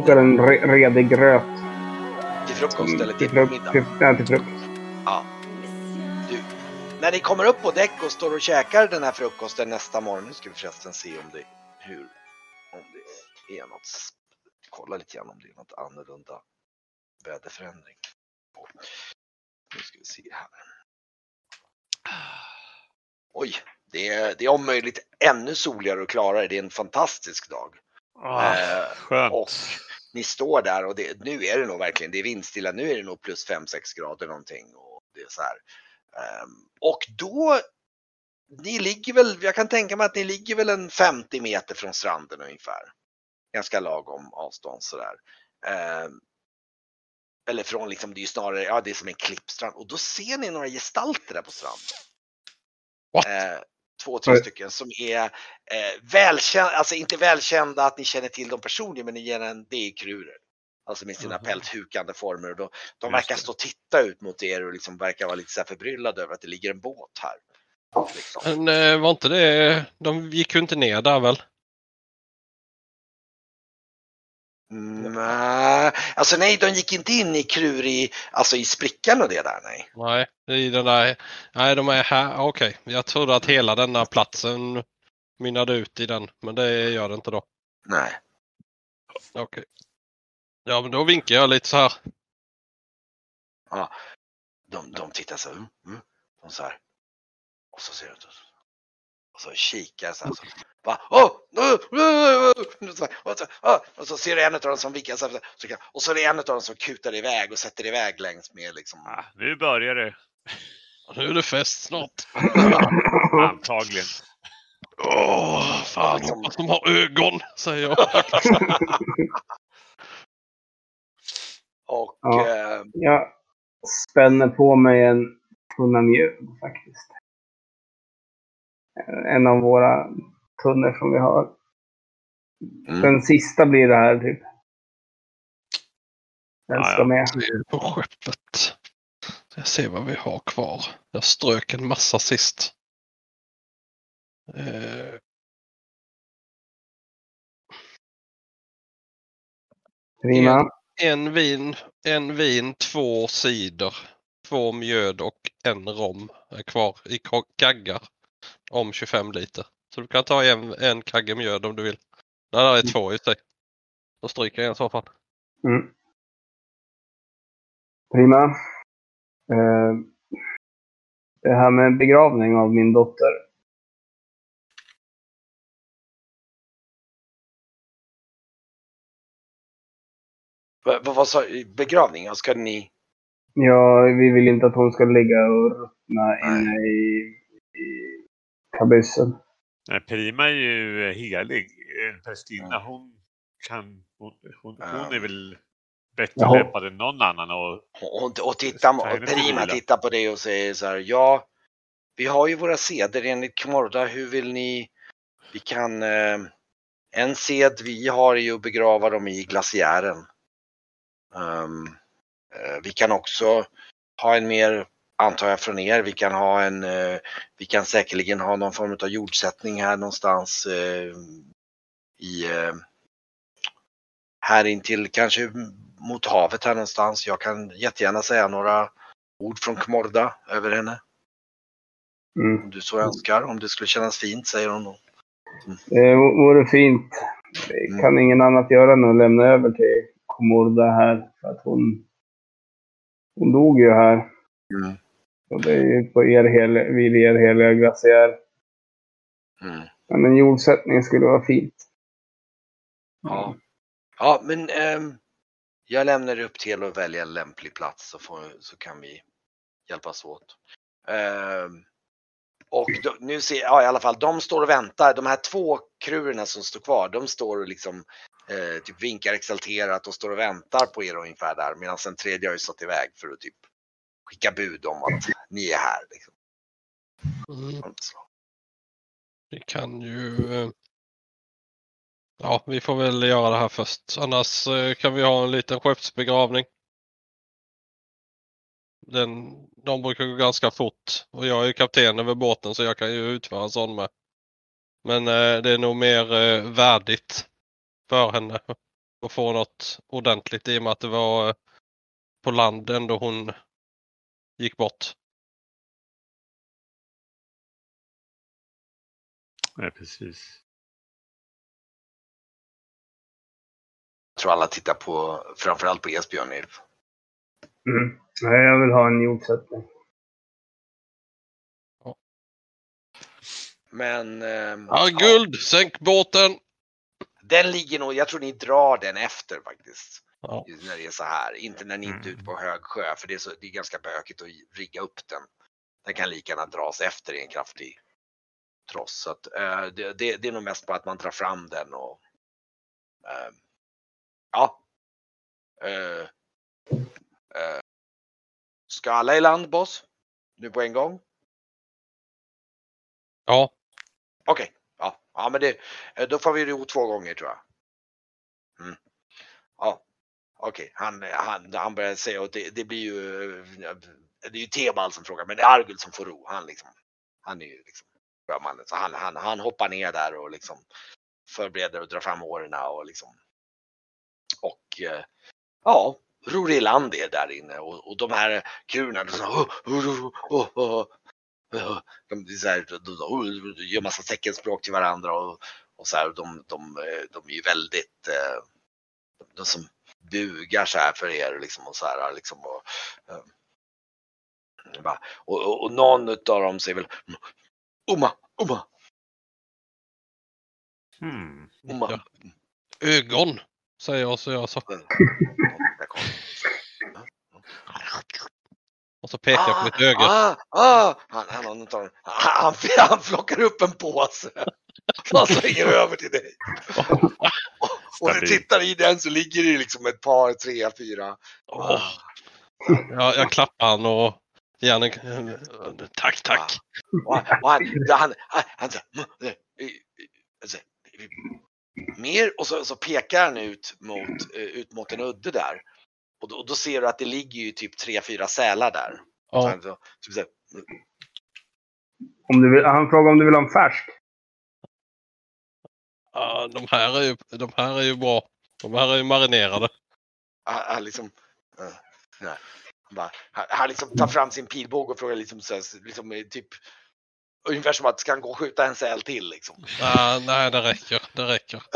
Kokar en re redig gröt. Till frukost Mm, eller till fruk- middag? Till, ja, till frukost. Ja. Du, när ni kommer upp på däck och står och käkar den här frukosten nästa morgon, nu ska vi förresten se om det, hur, om det är något, kolla lite grann om det är något annorlunda väderförändring. Nu ska vi se här. Oj, det är, det är om möjligt ännu soligare och klarare. Det är en fantastisk dag. Ah, Eh, skönt. och ni står där och det, nu är det nog verkligen, det är vindstilla, nu är det nog plus 5-6 grader någonting. Och det är så här. Ehm, och då, ni ligger väl, jag kan tänka mig att ni ligger väl en 50 meter från stranden ungefär. Ganska lagom avstånd sådär. Ehm, eller från liksom, det är ju snarare, ja det är som en klippstrand. Och då ser ni några gestalter där på stranden. What? Två, tre stycken som är eh, välkända, alltså inte välkända att ni känner till dem personligen, men ni ger en, det är krurer. Alltså med sina Mhm. pälthukande former. Och då, de verkar stå och titta ut mot er och liksom verkar vara lite så förbryllade över att det ligger en båt här. Liksom. Men eh, var inte det... De gick ju inte ner där väl? Nej, alltså nej, de gick inte in i krur i, alltså i sprickan och det där, nej. Nej, i den där... Nej, de är här. Okej, jag trodde att hela denna platsen mynnade ut i den, men det gör det inte då. Nej. Okej. Ja, men då vinkar jag lite så här. De, de tittar så, mm, mm, de så här. Och så ser de och så kikar så här. Så, va? Oh, och, så, och så ser du en av dem som så så kan, och så är det en av dem som kutar iväg och sätter iväg längs med liksom. Ah, nu börjar det. Nu är det fest snart. Antagligen. Åh, fan liksom- hoppas de har ögon, säger jag. Och Ja. eh, Jag spänner på mig en tunna mjöd faktiskt. En av våra tunnor som vi har. Mm. Den sista blir det här typ. Den ska med. På skeppet. Jag ser vad vi har kvar. Jag strök en massa sist. Eh, Prima. en vin, en vin, två cider, två mjöd och en rom är kvar i ka- kaggar om 25 liter. Så du kan ta en, en kagge mjöd om du vill. Nej, det är två i sig. Då stryker jag en i så fall. Mm. Prima. Eh, det här med begravning av min dotter. vad, sa begravning? Ja, Ska ni? Ja, vi vill inte att hon ska ligga och ruttna Nej. inne i, i kabyssen. Nej, Prima är ju helig. Eh, Prästinna, hon kan... Hon, hon, hon är väl bättre Jaha. lämpad än någon annan och Och, och, titta, Ta och Prima tittar på det och säger så här, ja, vi har ju våra seder enligt Kmorda, hur vill ni, vi kan, eh, en sed vi har är ju att begrava dem i glaciären. Ehm, eh, vi kan också ha en mer, antar jag från er, vi kan ha en, eh, vi kan säkerligen ha någon form av jordsättning här någonstans eh, i, eh, här intill kanske mot havet här någonstans. Jag kan jättegärna säga några ord från Kmorda över henne. Mm. Om du så önskar, om det skulle kännas fint, säger hon då. Det vore fint. Det kan ingen annat göra än att lämna över till Komorda här. För att hon, hon dog ju här. Mm. Och det är ju på er hel, vid er heliga glaciär. Mm. Men en jordsättning skulle vara fint. Ja. ja, men ehm, jag lämnar upp till att välja en lämplig plats så, får, så kan vi hjälpas åt. Ehm, och då, nu ser ja i alla fall, de står och väntar. De här två krurerna som står kvar, de står och liksom eh, typ vinkar exalterat och står och väntar på er ungefär där. Medan den tredje har ju stått iväg för att typ skicka bud om att ni är här. Liksom. Mm. Vi kan ju... eh, Ja, vi får väl göra det här först. Annars eh, kan vi ha en liten skeppsbegravning. Den, de brukar gå ganska fort och jag är ju kapten över båten så jag kan ju utföra en sån med. Men eh, det är nog mer värdigt för henne att få något ordentligt i och med att det var på land ändå hon gick bort. Nej, precis. Jag tror alla tittar på, framförallt på Esbjörn. Nilf. Mm. Nej, jag vill ha en jordsättning. Men ehm, Ja, guld! Sänk båten! den ligger nog, jag tror ni drar den efter faktiskt. Ja. När det är så här. Inte när ni inte är ute på hög sjö för det är, så, det är ganska bökigt att rigga upp den. Den kan lika gärna dras efter i en kraftig tross. Så att, eh, det, det, det är nog mest på att man drar fram den och eh, ja. Eh, ska alla i land boss? Nu på en gång? Ja, Okej, ja, ja men det, eh, då får vi ro två gånger tror jag. Mm. Ja, okej, han, han, han börjar säga att det, det blir ju, det är ju Tebal som frågar, men det är Argul som får ro. Han liksom, han är ju liksom sjömannen, så han, han, han hoppar ner där och liksom förbereder och drar fram åren och liksom. Och eh, ja, ror i land är där inne och, och de här kurerna, de, oh, oh, oh, de, de, så här, de, de, gör massa teckenspråk till varandra och, och så här, de, de, de är ju väldigt, eh, de som bugar så här för er liksom och så här liksom och, eh, bara, och, och, och någon utav dem säger väl Uma, Uma, Hmm. Uma. Ja. ögon! Säger jag så jag så. Det. Och så pekar jag på mitt öga. Ah, ah, han, han, han, tar, han, han plockar upp en påse och slänger över till dig. Och du tittar i den så ligger det liksom ett par, tre, fyra. Åh. Jag, jag klappar han och ger han en... Tack, tack! Och han, och han, han, han, han, så- eh, alltså, mer och så, så pekar han ut mot, eh, ut mot en udde där. Och då, och då ser du att det ligger ju typ tre, fyra sälar där. Ja, han, så, så, så, Om du vill, han frågar om du vill ha en färsk. Ja, de, här är ju, de här är ju bra. De här är ju marinerade. han, han liksom, eh, nej. Han, han, liksom tar fram sin pilbåge och frågar liksom, så, här, liksom eh, typ ungefär som att ska han gå och skjuta en säl till liksom. Ah, nej, det räcker. Det räcker.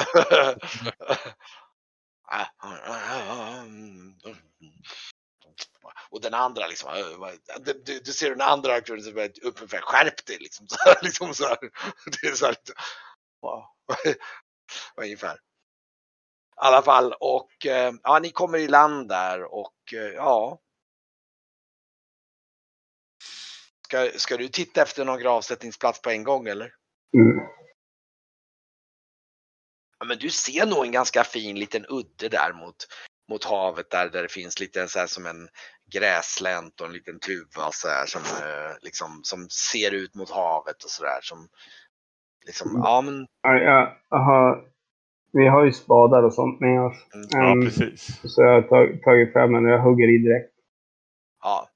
Och den andra liksom, du, du- du ser den andra aktören som är ungefär skärp dig liksom. Så här, liksom så här. Det är så här. Ungefär. I alla fall och eh, ja, ni kommer i land där och eh, ja. Ska, ska du titta efter någon gravsättningsplats på en gång eller? Mm. Ja, men du ser nog en ganska fin liten udde där mot, mot havet där, där det finns lite så här som en gräslänt och en liten tuva så här som, eh, liksom, som ser ut mot havet och sådär som liksom, ja men Ja, jag, jag har, vi har ju spadar och sånt med oss. mm, Ja, Mm. precis. Så jag har tag, tagit fram en och jag hugger i direkt. ja.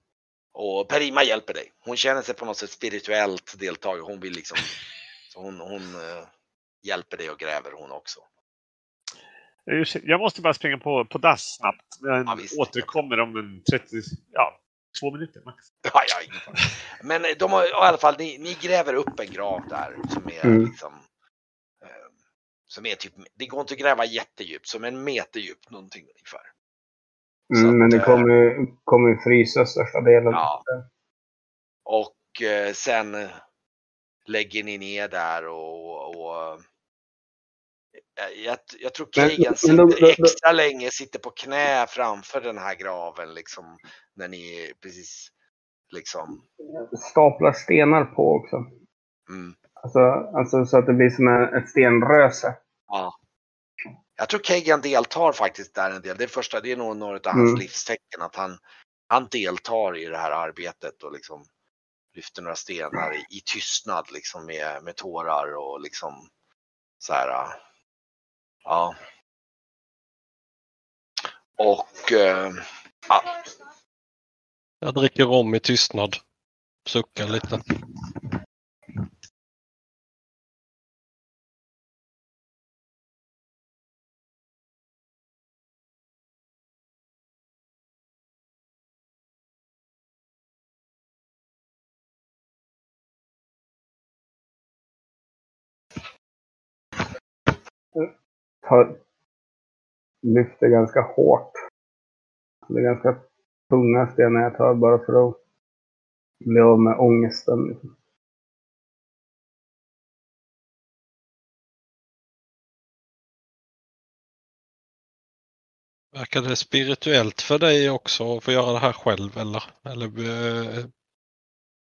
Och Perima hjälper dig. Hon känner sig på något sätt spirituellt deltagare. Hon vill liksom, så hon, hon eh, hjälper dig och gräver hon också. Jag måste bara springa på, på dass snabbt. Men Ja, visst. återkommer om en 30, ja, två minuter max. Ja, ja. Men de har i alla fall, ni, ni gräver upp en grav där som är Mm. liksom eh, som är typ, det går inte att gräva jättedjupt, som en meter djupt någonting ungefär. Mm, men det eh, kommer, kommer ju frysa största delen. Ja. Och eh, sen eh, lägger ni ner där och, och jag, jag tror Men- Kagan men då- sitter då- då- extra länge sitter på knä framför den här graven liksom när ni precis liksom Staplar stenar på också. mm, Alltså, alltså så att det blir som en, ett stenröse. Ja. Jag tror Kagan deltar faktiskt där en del. Det är första, det är nog några av hans Mm. livstecken att han, han deltar i det här arbetet och liksom lyfter några stenar i, i tystnad liksom med, med tårar och liksom så här. Ja. Och... Eh, ja. Jag dricker rom i tystnad. Suckar lite tar, lyfter ganska hårt. Det är ganska tunga stenar jag tar bara för att bli av med ångesten. Liksom. Verkar det spirituellt för dig också att få göra det här själv eller? Eller eh,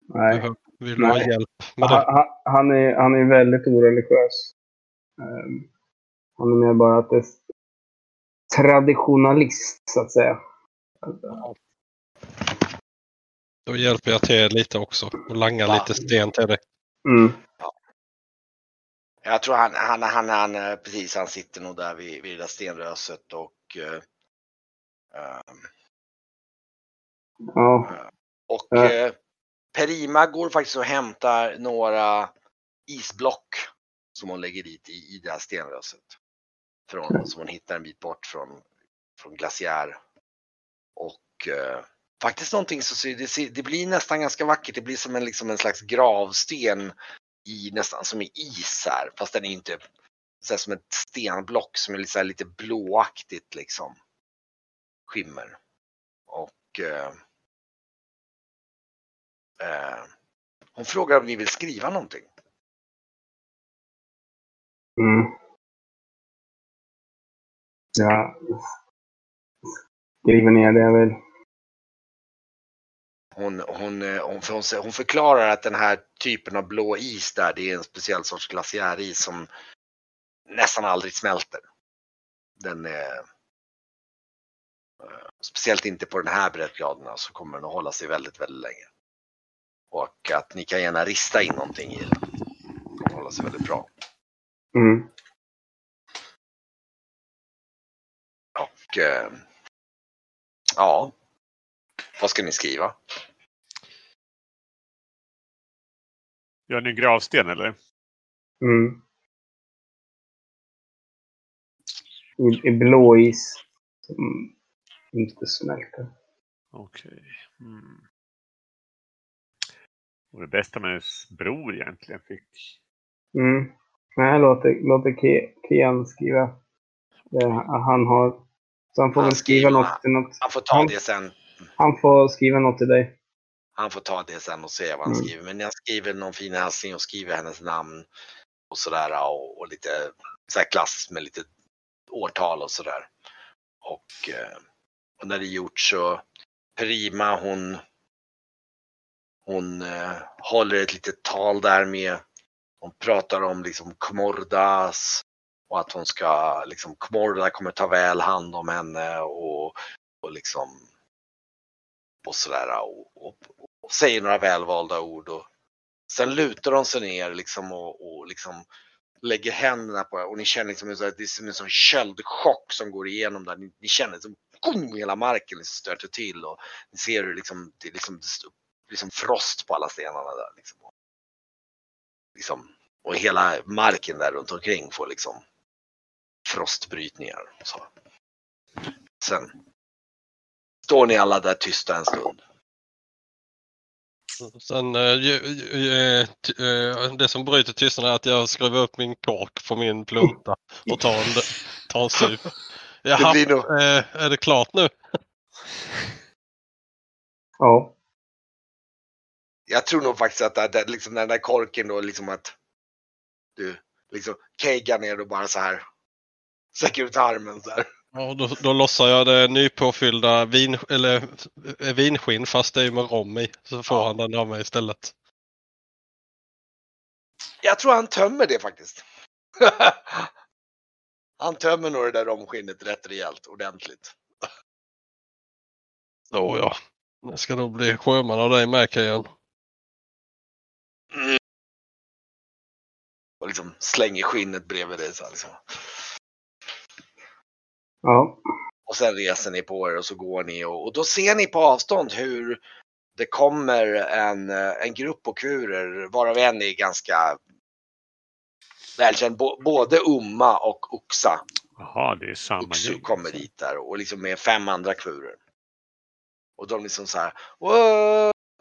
Nej. behöver- vill du ha Nej. hjälp med det? Han, han- han, är, han är väldigt oreligiös. Ehm, Han är mer bara att det är traditionalist, så att säga. Då hjälper jag till lite också och langar Va? lite sten till dig. Mm. Jag tror han, han, han, han, eh, precis, han sitter nog där vid, vid det där stenröset och eh, ehm, Ja. Och Ja. eh, Perima går faktiskt och hämtar några isblock som hon lägger dit i, i det här stenröset. Från, som hon hittar en bit bort från, från glaciär. Och eh, faktiskt någonting så det, det blir nästan ganska vackert. Det blir som en, liksom en slags gravsten i nästan som i is här. Fast den är inte så som ett stenblock som är lite, lite blåaktigt liksom. Skimmer. Och eh, Eh, hon frågar om ni vill skriva någonting. Mm. Jag skriver ner det jag vill. Hon, hon, eh, hon, för hon förklarar att den här typen av blå is där, det är en speciell sorts glaciäris som nästan aldrig smälter. Den är, eh, speciellt inte på den här breddgraden så kommer den att hålla sig väldigt, väldigt länge. Och att ni kan gärna rista in någonting i den. Den kommer hålla sig väldigt bra. Mm. Eh, ja, vad ska ni skriva? Gör ni en gravsten eller? Mm. I, I blå is. Som inte smälter. Okej. Mm. Och det bästa med hennes bror egentligen fick. Mm. Nej, låter, låter Kian skriva. Det, han har... Så han får Han väl skriva skriver, något till något. Han får ta Han- det sen. Han får skriva något till dig. Han får ta det sen och se vad han Mm. skriver. Men jag skriver någon fin hälsning och skriver hennes namn och sådär och, och lite så här klassiskt med lite årtal och sådär. Och, eh, och när det är gjort så Prima hon hon eh, håller ett litet tal där med hon pratar om liksom Komordas och att hon ska liksom Komorda kommer ta väl hand om henne och, och liksom och sådär och, och, och säger några välvalda ord och sen lutar de sig ner liksom och, och liksom lägger händerna på och ni känner liksom att det är som en sån köldchock som går igenom där. Ni, ni känner som boom, hela marken liksom stöter till och ni ser hur liksom, det är liksom, liksom frost på alla stenarna där. Liksom. Liksom, och hela marken där runt omkring får liksom frostbrytningar. Så. Sen står ni alla där tysta en stund. Sen eh, ju- ju- eh, eh, det som bryter tystnaden är att jag skruvar upp min kork på min plunta och tar en, tar en sup. Jaha, blir nog- är det klart nu? Ja. Jag tror nog faktiskt att det, det, liksom den där korken då liksom att du liksom keggar ner och bara så här sträcker ut armen så här. Ja, då, då lossar jag det nypåfyllda vin, eller, eh, vinskinn fast det är med rom i. Så får Ja. han den av mig istället. Jag tror han tömmer det faktiskt. han tömmer nog det där romskinnet rätt rejält, ordentligt. Så ja. Det ska nog bli sjöman av dig med Kian. Och liksom slänger skinnet bredvid dig så här, liksom. Ja. Och sen reser ni på er och så går ni och, och då ser ni på avstånd hur det kommer en, eh, en grupp okurer varav en är ganska välkänd. Bo, både Umma och Oxa Jaha, det är samma Uxu gäng. kommer dit där och liksom med fem andra kurer. Och de liksom så här,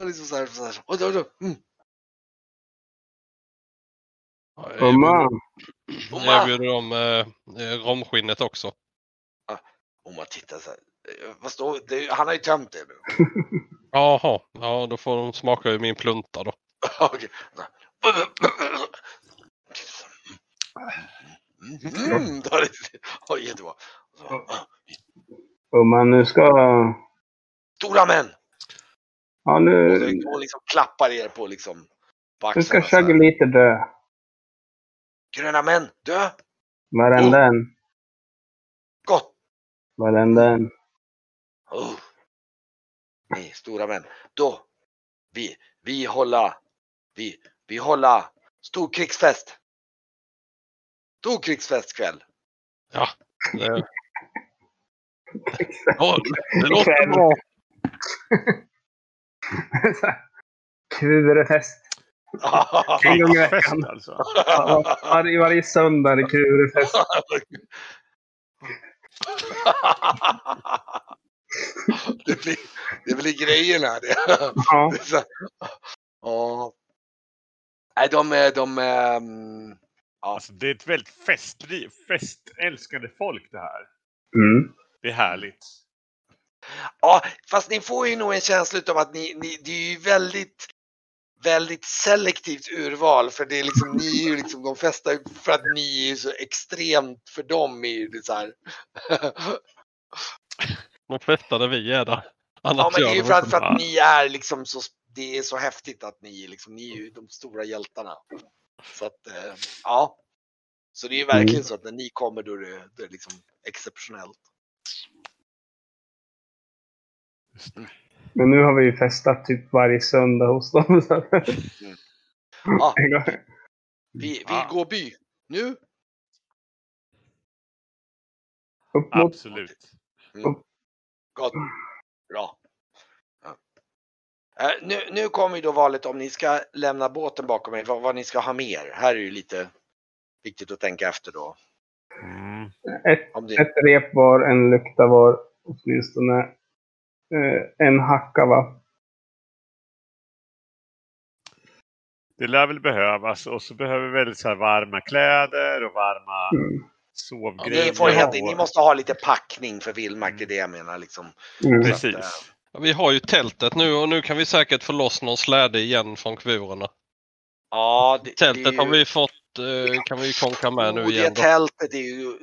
liksom så här, så här och då, då, mm. Jag Umma, erbjuder- dem eh, eh, romskinnet också. Om man tittar så här. eh, Vad står det? Han har ju tömt det nu. Jaha, ja då får de smaka ur min plunta då. Okej. Mm, det var lite- Oj, jättebra. Så, Umma, nu ska... Stora män! Ja, Och nu, så- och liksom klappar er på liksom på nu ska. Chuggy lite dö. Gröna män, dö! Varenda en. Varenda en. Oh. Ni stora män. Då, vi, vi hålla, vi, vi hålla stor krigsfest. Stor krigsfest kväll. Det, ja, det låter bra. Kurefest. En gång i veckan. Krigsfest alltså. Ja, Varje, varje söndag är det kurefest. det, blir, det blir grejerna det. Ja. Så- Ja. Nej, de är, de är, mm, alltså. Det är ett väldigt festlig, festälskande folk det här. Mm. Det är härligt. Ja, fast ni får ju nog en känsla av att ni, ni det är ju väldigt, väldigt selektivt urval för det är liksom, ni är ju liksom de flesta, för att ni är så extremt, för dem är ju det så här. De flesta där vi är där. Ja, Annars men det är ju för att, för det. att ni är liksom så, det är så häftigt att ni är liksom, ni är ju de stora hjältarna. Så att, eh, ja. Så det är ju verkligen Mm. så att när ni kommer då är det, det är liksom exceptionellt. Men nu har vi ju festat typ varje söndag hos dem. Så. En gång. Vi, vi Ja. går by. Nu? Upp mot Absolut. Gott. Bra. Ja. Eh, nu, nu kommer ju då valet om ni ska lämna båten bakom er, vad, vad ni ska ha med er. Här är ju lite viktigt att tänka efter då. Mm. ett, det, ett rep var, en lykta var åtminstone. Eh, en hacka va? Det lär väl behövas och så behöver vi väldigt så här varma kläder och varma Mm. sovgrejer. ni, får helt, ni måste ha lite packning för vildmark, det är det jag menar. Liksom. Mm. Så att, eh, Precis. Vi har ju tältet nu och nu kan vi säkert få loss någon släde igen från kvurorna. Ja, det, Tältet det är ju, har vi fått, eh, kan vi ju konka med nu det igen. Då. tältet är ju,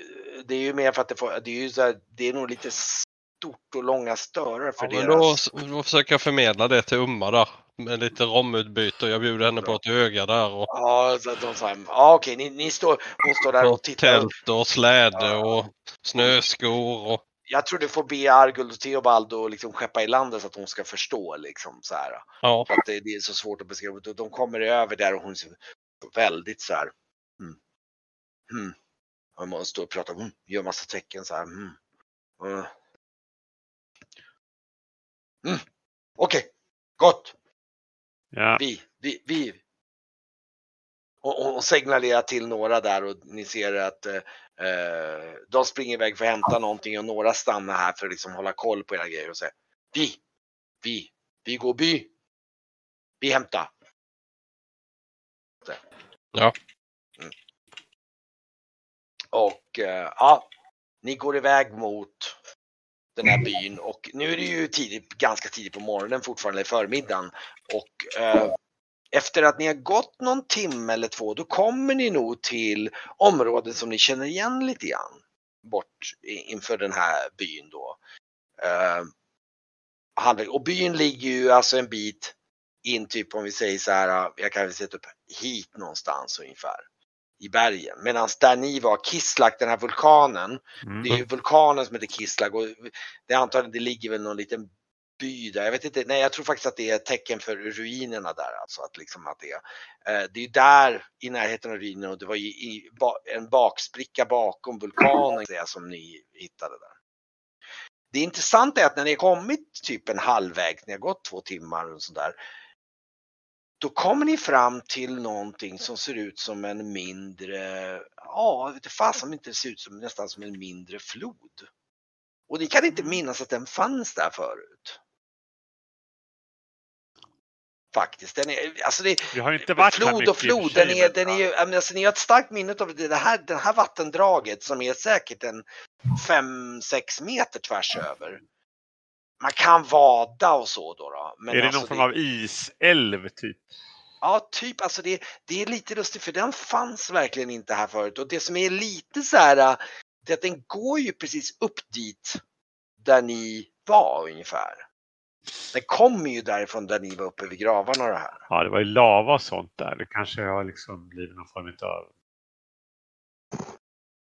det är ju mer för att det, får, det är ju så här, det är nog lite stort och långa störar för Ja, men deras. då, då försöker jag förmedla det till Umma där. Med lite romutbyte och jag bjuder henne på ett öga där. Och Ja, så att de sa, ja okej, ni, ni står, hon står där och tittar. tält och släde Ja. och snöskor. Och, Jag tror du får be Arguld och Theobaldo liksom skeppa i landet så att hon ska förstå liksom så här. ja. För att det, det är så svårt att beskriva. De- De kommer över där och hon är väldigt så här. Mm. Mm. Man står och pratar, mm. gör massa tecken så här. Mm. Mm. Mm. Okej, gott. Ja. Vi, vi, vi. Och, och, och signalerar till några där och ni ser att eh, eh, de springer iväg för att hämta någonting och några stannar här för att liksom hålla koll på era grejer och säger Vi, vi, vi går by. Vi hämtar. Ja. Mm. Och eh, ja, ni går iväg mot den här byn och nu är det ju tidigt, ganska tidigt på morgonen fortfarande, eller förmiddagen. Och eh, efter att ni har gått någon timme eller två, då kommer ni nog till områden som ni känner igen lite grann. Bort inför den här byn då. Eh, och byn ligger ju alltså en bit in, typ om vi säger så här, jag kan väl sätta upp hit någonstans ungefär. I bergen. Medan där ni var, Kislak, den här vulkanen, Mm. det är ju vulkanen som heter Kislak och det är antagligen, det ligger väl någon liten by där. Jag vet inte, nej jag tror faktiskt att det är ett tecken för ruinerna där alltså. Att liksom att det, är, eh, det är där i närheten av ruinerna och det var i, i ba, en bakspricka bakom vulkanen det som ni hittade där. Det intressanta är att när ni har kommit typ en halvväg, ni har gått två timmar och sådär. Då kommer ni fram till någonting som ser ut som en mindre, ja, det fasen inte ser ut som nästan som en mindre flod. Och ni kan inte minnas att den fanns där förut. faktiskt. Den är, alltså det, Vi har inte varit här flod mycket och flod, den är, den är ju, alltså, ni har ett starkt minne av det här, det här vattendraget som är säkert en 5-6 meter tvärs över. Man kan vada och så då. då men är det alltså någon form av isälv typ? Ja, typ. Alltså det, det är lite lustigt för den fanns verkligen inte här förut. Och det som är lite så här, äh, det är att den går ju precis upp dit där ni var ungefär. Den kommer ju därifrån där ni var uppe vid gravarna och det här. Ja, det var ju lava och sånt där. Det kanske har liksom blivit någon form av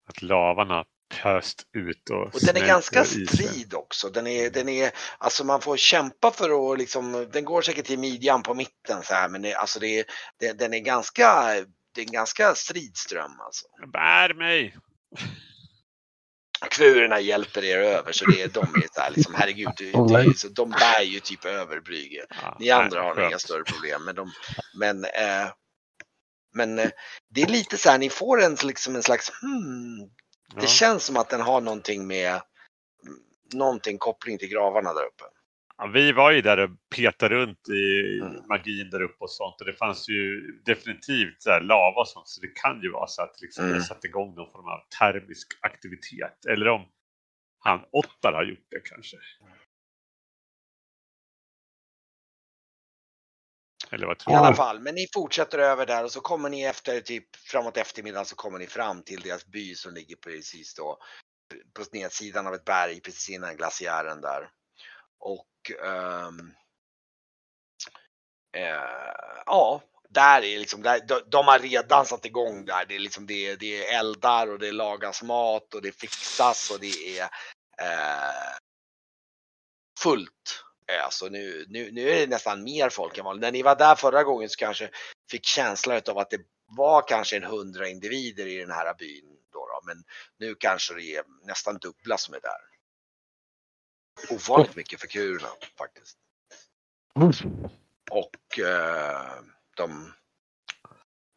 att lavan har pöst ut och Och den är ganska strid också. Den är, den är, alltså man får kämpa för att liksom, den går säkert till midjan på mitten så här, men det, alltså det, det, den är ganska, det är en ganska stridström alltså. Bär mig! Kvurerna hjälper er över så det är, de är så här liksom, herregud, det, det, är så, de bär ju typ över Brygge. Ja, Ni andra har skönt. inga större problem. Men, de, men, eh, men eh, det är lite så här, ni får en, liksom en slags hmm, Ja. Det känns som att den har någonting med någonting koppling till gravarna där uppe. Ja, vi var ju där och petade runt i Mm. magin där uppe och sånt och det fanns ju definitivt så lava och sånt så det kan ju vara så att liksom Mm. det satt igång någon form av termisk aktivitet. Eller om han Ottar har gjort det kanske. Eller vad I tror alla du? fall, men ni fortsätter över där och så kommer ni efter typ framåt eftermiddagen så kommer ni fram till deras by som ligger precis då på nedsidan av ett berg precis innan glaciären där. Och ehm, eh, ja, där är liksom, där, de, de har redan satt igång där. Det är liksom det, det är eldar och det lagas mat och det fixas och det är eh, fullt Alltså nu, nu, nu är det nästan mer folk än vanligt. När ni var där förra gången så kanske fick känslan av att det var kanske en hundra individer i den här byn. Då, då. Men nu kanske det är nästan dubbla som är där. Ovanligt mycket för kurerna faktiskt. Och eh, de, eh,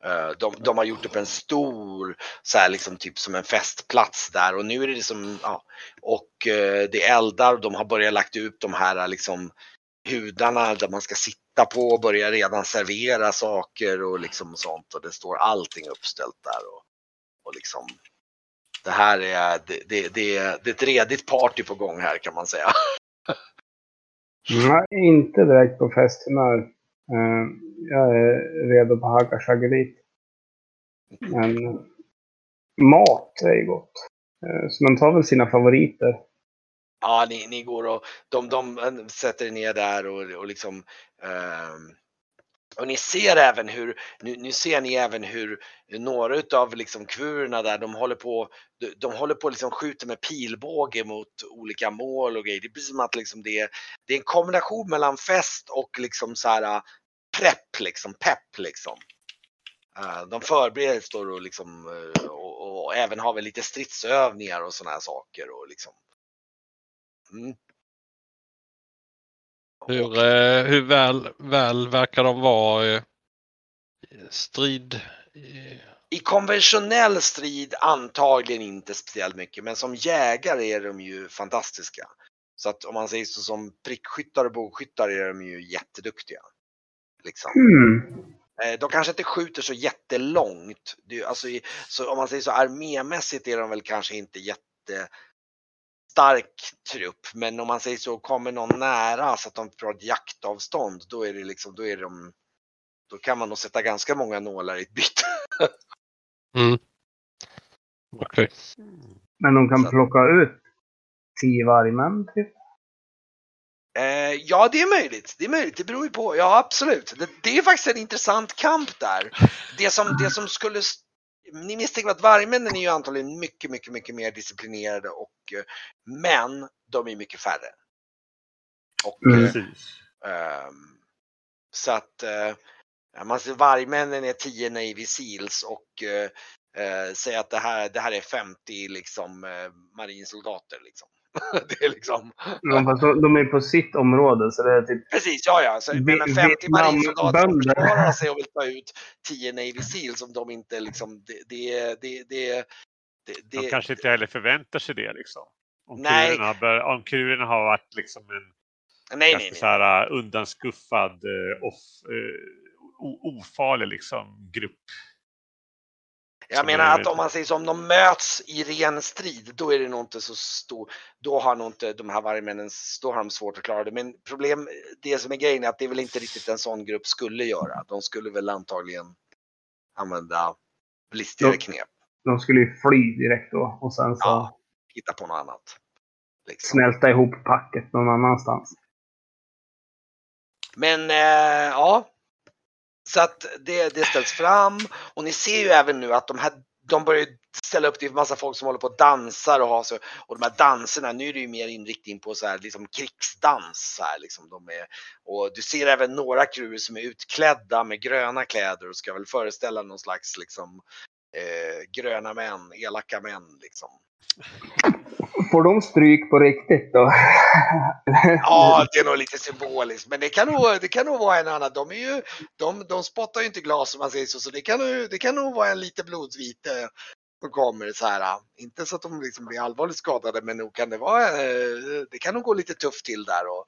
Eh, de, de har gjort upp en stor, så här liksom typ som en festplats där och nu är det liksom, ja, och eh, det är eldar och de har börjat lagt ut de här eh, liksom hudarna där man ska sitta på och börja redan servera saker och liksom sånt och det står allting uppställt där och, och liksom det här är, det, det, det, är- det är ett redigt party på gång här kan man säga. Nej, inte direkt på festhumör. Eh, jag är redo på hacka chagelit. Men mat är ju gott. Eh, så man tar väl sina favoriter. Ja, ni, ni går och de, de sätter er ner där och, och liksom ehm, och ni ser även hur, nu, nu ser ni även hur några utav liksom kvurerna där, de håller på, de, de håller på liksom skjuter med pilbåge mot olika mål och grejer. Det är precis som att liksom det, är- det är en kombination mellan fest och liksom så här äh, prepp liksom, pepp liksom. Äh, de förbereder står och liksom och, och, och även har väl lite stridsövningar och sådana här saker och liksom. Mm. Hur, eh, hur väl, väl verkar de vara eh, strid? I konventionell strid antagligen inte speciellt mycket, men som jägare är de ju fantastiska. Så att om man säger så som prickskyttar och bågskyttar är de ju jätteduktiga. Liksom. Mm. Eh, De kanske inte skjuter så jättelångt. Det, alltså, så om man säger så armémässigt är de väl kanske inte jättestark trupp. Men om man säger så, kommer någon nära så att de får ett jaktavstånd, då är det liksom, då är de, då kan man nog sätta ganska många nålar i ett byte. Mm. Okej. Men de kan Så- plocka ut tio vargmän typ. Eh, ja, det är möjligt. Det är möjligt. Det beror ju på. Ja, absolut. Det, det är faktiskt en intressant kamp där. Det som, det som skulle... Ni misstänker att vargmännen är ju antagligen mycket, mycket, mycket mer disciplinerade och eh, men de är mycket färre. Och, eh, Precis. Ehm, så att eh, man ser vargmännen är 10 Navy Seals och eh, eh, säger att det här, det här är 50 liksom eh, marinsoldater liksom. det är liksom, Ja, fast de, de är på sitt område så det är typ precis ja ja, så, men Vi- med 50 Vietnam- marinsoldater som bönder. klarar sig och vill ta ut 10 Navy Seals om de inte liksom, det, det, det, det, det, De kanske inte heller förväntar sig det liksom. Om Nej. kurerna, bör, om kurerna har varit liksom en Nej, ganska nej, så nej. här uh, undanskuffad, uh, off, o- ofarlig liksom grupp. Jag som menar att om man säger så, om de möts i ren strid, då är det nog inte så stor, då har nog inte de här vargmännen, då har de svårt att klara det. Men problem, det som är grejen är att det är väl inte riktigt en sån grupp skulle göra. De skulle väl antagligen använda listigare knep, De skulle ju fly direkt då och sen så Ja. hitta på något annat. Liksom. smälta ihop packet någon annanstans. Men eh, ja, så att det, det ställs fram och ni ser ju även nu att de här de börjar ställa upp, det är massa folk som håller på och dansar och har så, och de här danserna, nu är det ju mer inriktning på så här liksom krigsdans här liksom de är, och du ser även några crew som är utklädda med gröna kläder och ska väl föreställa någon slags liksom eh, gröna män, elaka män liksom. Får de stryk på riktigt då? Ja, det är nog lite symboliskt, men det kan nog, det kan nog vara en annan. De, är ju, de, de spottar ju inte glas om man säger så, så det kan nog, det kan nog vara en lite blodsvite eh, som kommer så här. Inte så att de liksom blir allvarligt skadade, men nog kan det vara, eh, det kan nog gå lite tufft till där. Och,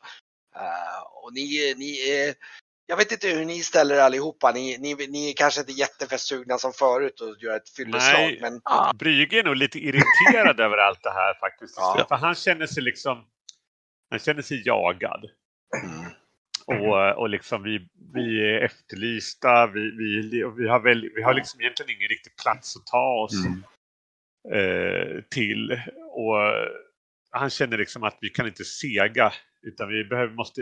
eh, och ni, ni är, jag vet inte hur ni ställer er allihopa. Ni, ni, ni är kanske inte jättefestsugna som förut och gör ett fylleslag, Nej. men Brygge är nog lite irriterad över allt det här faktiskt. Ja. För han känner sig liksom, han känner sig jagad. mm, Och, och liksom vi, vi är efterlysta, vi, vi, vi, har väl, vi har liksom egentligen ingen riktig plats att ta oss Mm. eh, till. Och han känner liksom att vi kan inte sega utan vi behöver, måste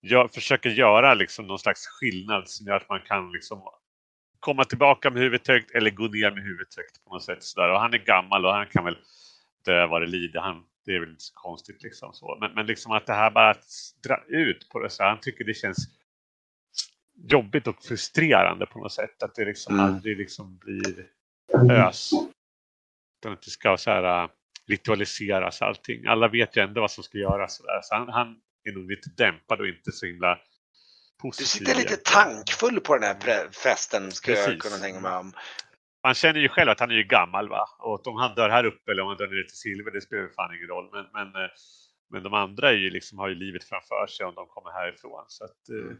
jag försöka göra liksom någon slags skillnad som gör att man kan liksom komma tillbaka med huvudet högt eller gå ner med huvudet högt på något sätt. Så där. Och han är gammal och han kan väl dö vad det lider. Han, det är väl inte så konstigt liksom. Så. Men, men liksom att det här bara att dra ut på det så Han tycker det känns jobbigt och frustrerande på något sätt. Att det liksom Mm. aldrig liksom blir ös. Utan att det ska så här, äh, ritualiseras allting. Alla vet ju ändå vad som ska göras. Så han, han är nog lite dämpad och inte så himla du positiv. sitter lite tankfull på den här festen, jag Precis. kunna tänka mig om. Han känner ju själv att han är ju gammal va. Och om han dör här uppe eller om han dör nere till Silver, det spelar ju fan ingen roll. Men, men, eh, men de andra är ju liksom, har ju livet framför sig om de kommer härifrån. Så att, eh, Mm.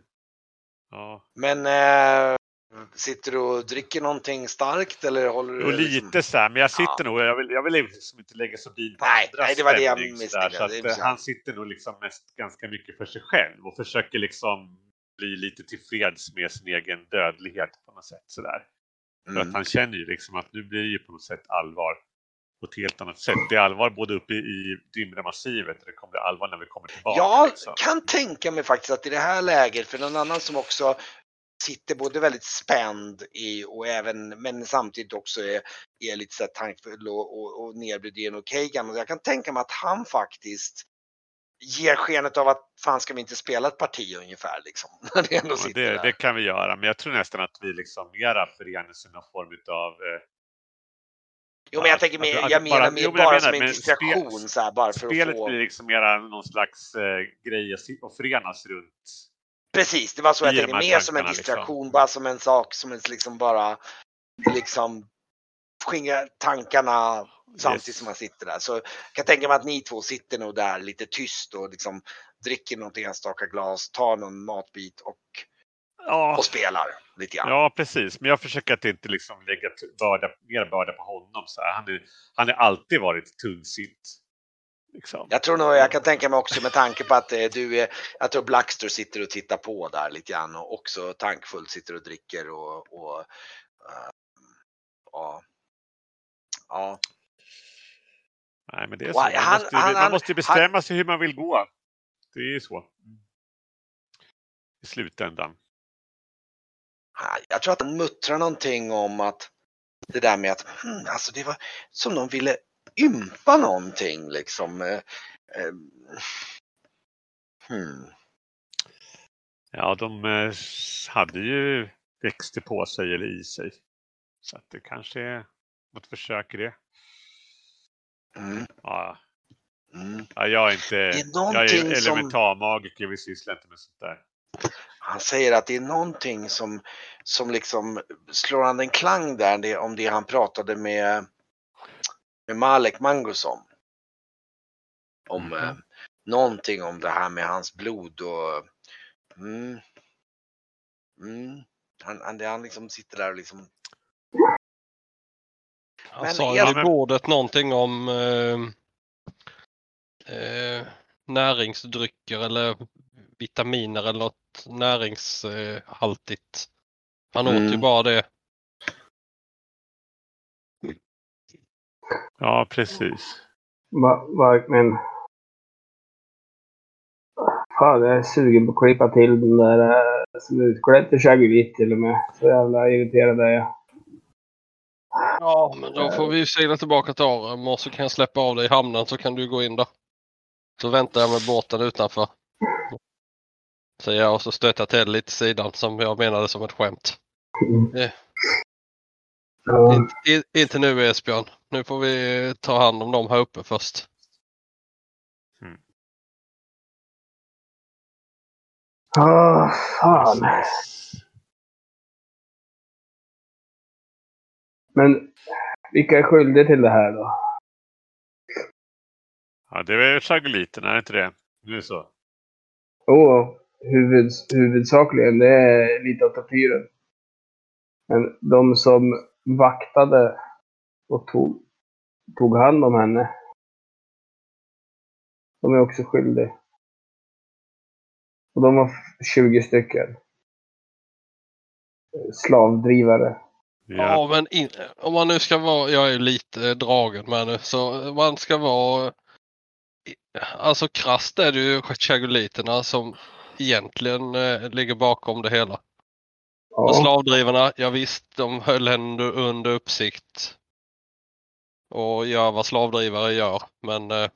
ja. Men äh, sitter du och dricker någonting starkt eller håller du? Och liksom- lite så här, men jag sitter Ja. nog, jag vill, jag vill liksom inte lägga sordin på Nej, andras nej, det var det jag misstänkte. Så att, han sitter nog liksom mest ganska mycket för sig själv och försöker liksom bli lite tillfreds med sin egen dödlighet på något sätt sådär. För Mm. att han känner ju liksom att nu blir det ju på något sätt allvar på ett helt annat sätt. Det är allvar både uppe i Dymra-massivet och det kommer bli allvar när vi kommer tillbaka. Jag liksom. kan tänka mig faktiskt att i det här läget, för någon annan som också sitter både väldigt spänd i och även, men samtidigt också är, är lite så tankfull och, och, och nedbrydd i en okej gammal. Jag kan tänka mig att han faktiskt ger skenet av att fan ska vi inte spela ett parti ungefär liksom. När det ändå Ja, det, det kan vi göra, men jag tror nästan att vi liksom mera förenas i någon form utav eh, Jo men jag tänker mer, jag menar bara- mer bara menar, som en distraktion så här, bara för Spelet att få. blir liksom mera någon slags eh, grej att förenas runt. Precis, det var så jag tänkte. Mer som en tankarna, distraktion, liksom. bara som en sak som en liksom bara liksom skingra tankarna samtidigt Yes. som man sitter där. Så jag kan tänka mig att ni två sitter nog där lite tyst och liksom dricker något enstaka glas, tar någon matbit och, Ja, och spelar lite grann. ja, precis. Men jag försöker att inte liksom lägga börda, mer börda på honom. Så här. Han, är, han har alltid varit tungsint. Liksom. Jag tror nog, jag kan tänka mig också med tanke på att eh, du är, jag tror Blackster sitter och tittar på där lite grann och också tankfullt sitter och dricker och, och eh, ja. Ja, Nej, men det är så. Man, han- måste, han- man han- måste bestämma sig hur man vill gå. Det är ju så. I slutändan. Nej, Jag tror att han muttrar någonting om att det där med att hmm, alltså det var som de ville ympa någonting liksom. eh, eh, Hmm. Ja, de eh, hade ju växter på sig eller i sig. Så att det kanske är något försök i det. Mm. Ja, Mm. ja, jag är inte... är Jag är som- elementarmagiker, vi sysslar inte med sånt där. Han säger att det är någonting som, som liksom slår an en klang där det, om det han pratade med, med Malek Mangos om. Mhm. eh, någonting om det här med hans blod och mm, mm, han, han, han liksom sitter där och liksom Han Men sa ju vid bordet någonting om eh, eh, näringsdrycker eller vitaminer eller något näringshaltigt. Han åt ju Mm. bara det. Ja, precis. Men... Fan, jag är sugen på att klippa till den där eh, som är utklädd till Shaggy till och med. Så jävla irriterad är jag. Ja, men då får vi segla tillbaka till Arem och så kan jag släppa av dig i hamnen så kan du gå in då. Så väntar jag med båten utanför. Säger jag och så stöter jag till lite sidan som jag menade som ett skämt. Eh. Ja. Inte, nu Esbjörn. Nu får vi ta hand om dem här uppe först. Ah, fan. Men vilka är skyldiga till det här då? Ja, det är väl chagoliten, är det inte det? Nu är så. Jo, huvud, huvudsakligen det är lite av tortyren. Men de som vaktade och tog, tog hand om henne. De är också skyldiga. Och de var 20 stycken. Slavdrivare. Ja, Ja. men in, om man nu ska vara, jag är lite dragen med nu, så man ska vara Alltså krasst är det ju chagoliterna som egentligen eh, ligger bakom det hela. Och Ja, slavdrivarna, ja visst, de höll henne under uppsikt. Och gör vad slavdrivare gör, men eh,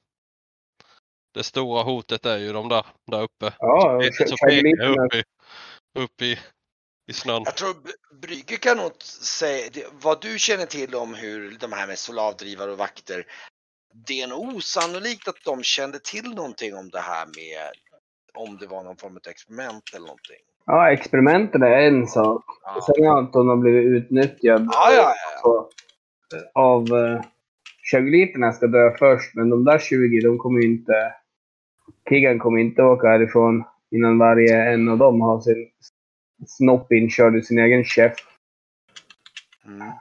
det stora hotet är ju de där, där uppe. ja så pekar upp i, upp i, i snön. Jag tror Brygge kan nog säga, vad du känner till om hur de här med slavdrivare och vakter, det är nog osannolikt att de kände till någonting om det här med om det var någon form av experiment eller någonting. Ja, experimenten är en sak. Ja, Sen är Anton har blivit utnyttjad ja, ja. ja. av uh, Chagoliterna ska dö först, men de där 20, de kommer ju inte... Kigan kommer inte åka härifrån innan varje en av dem har sin snopp inkörd i sin egen käft. Mm. Eh,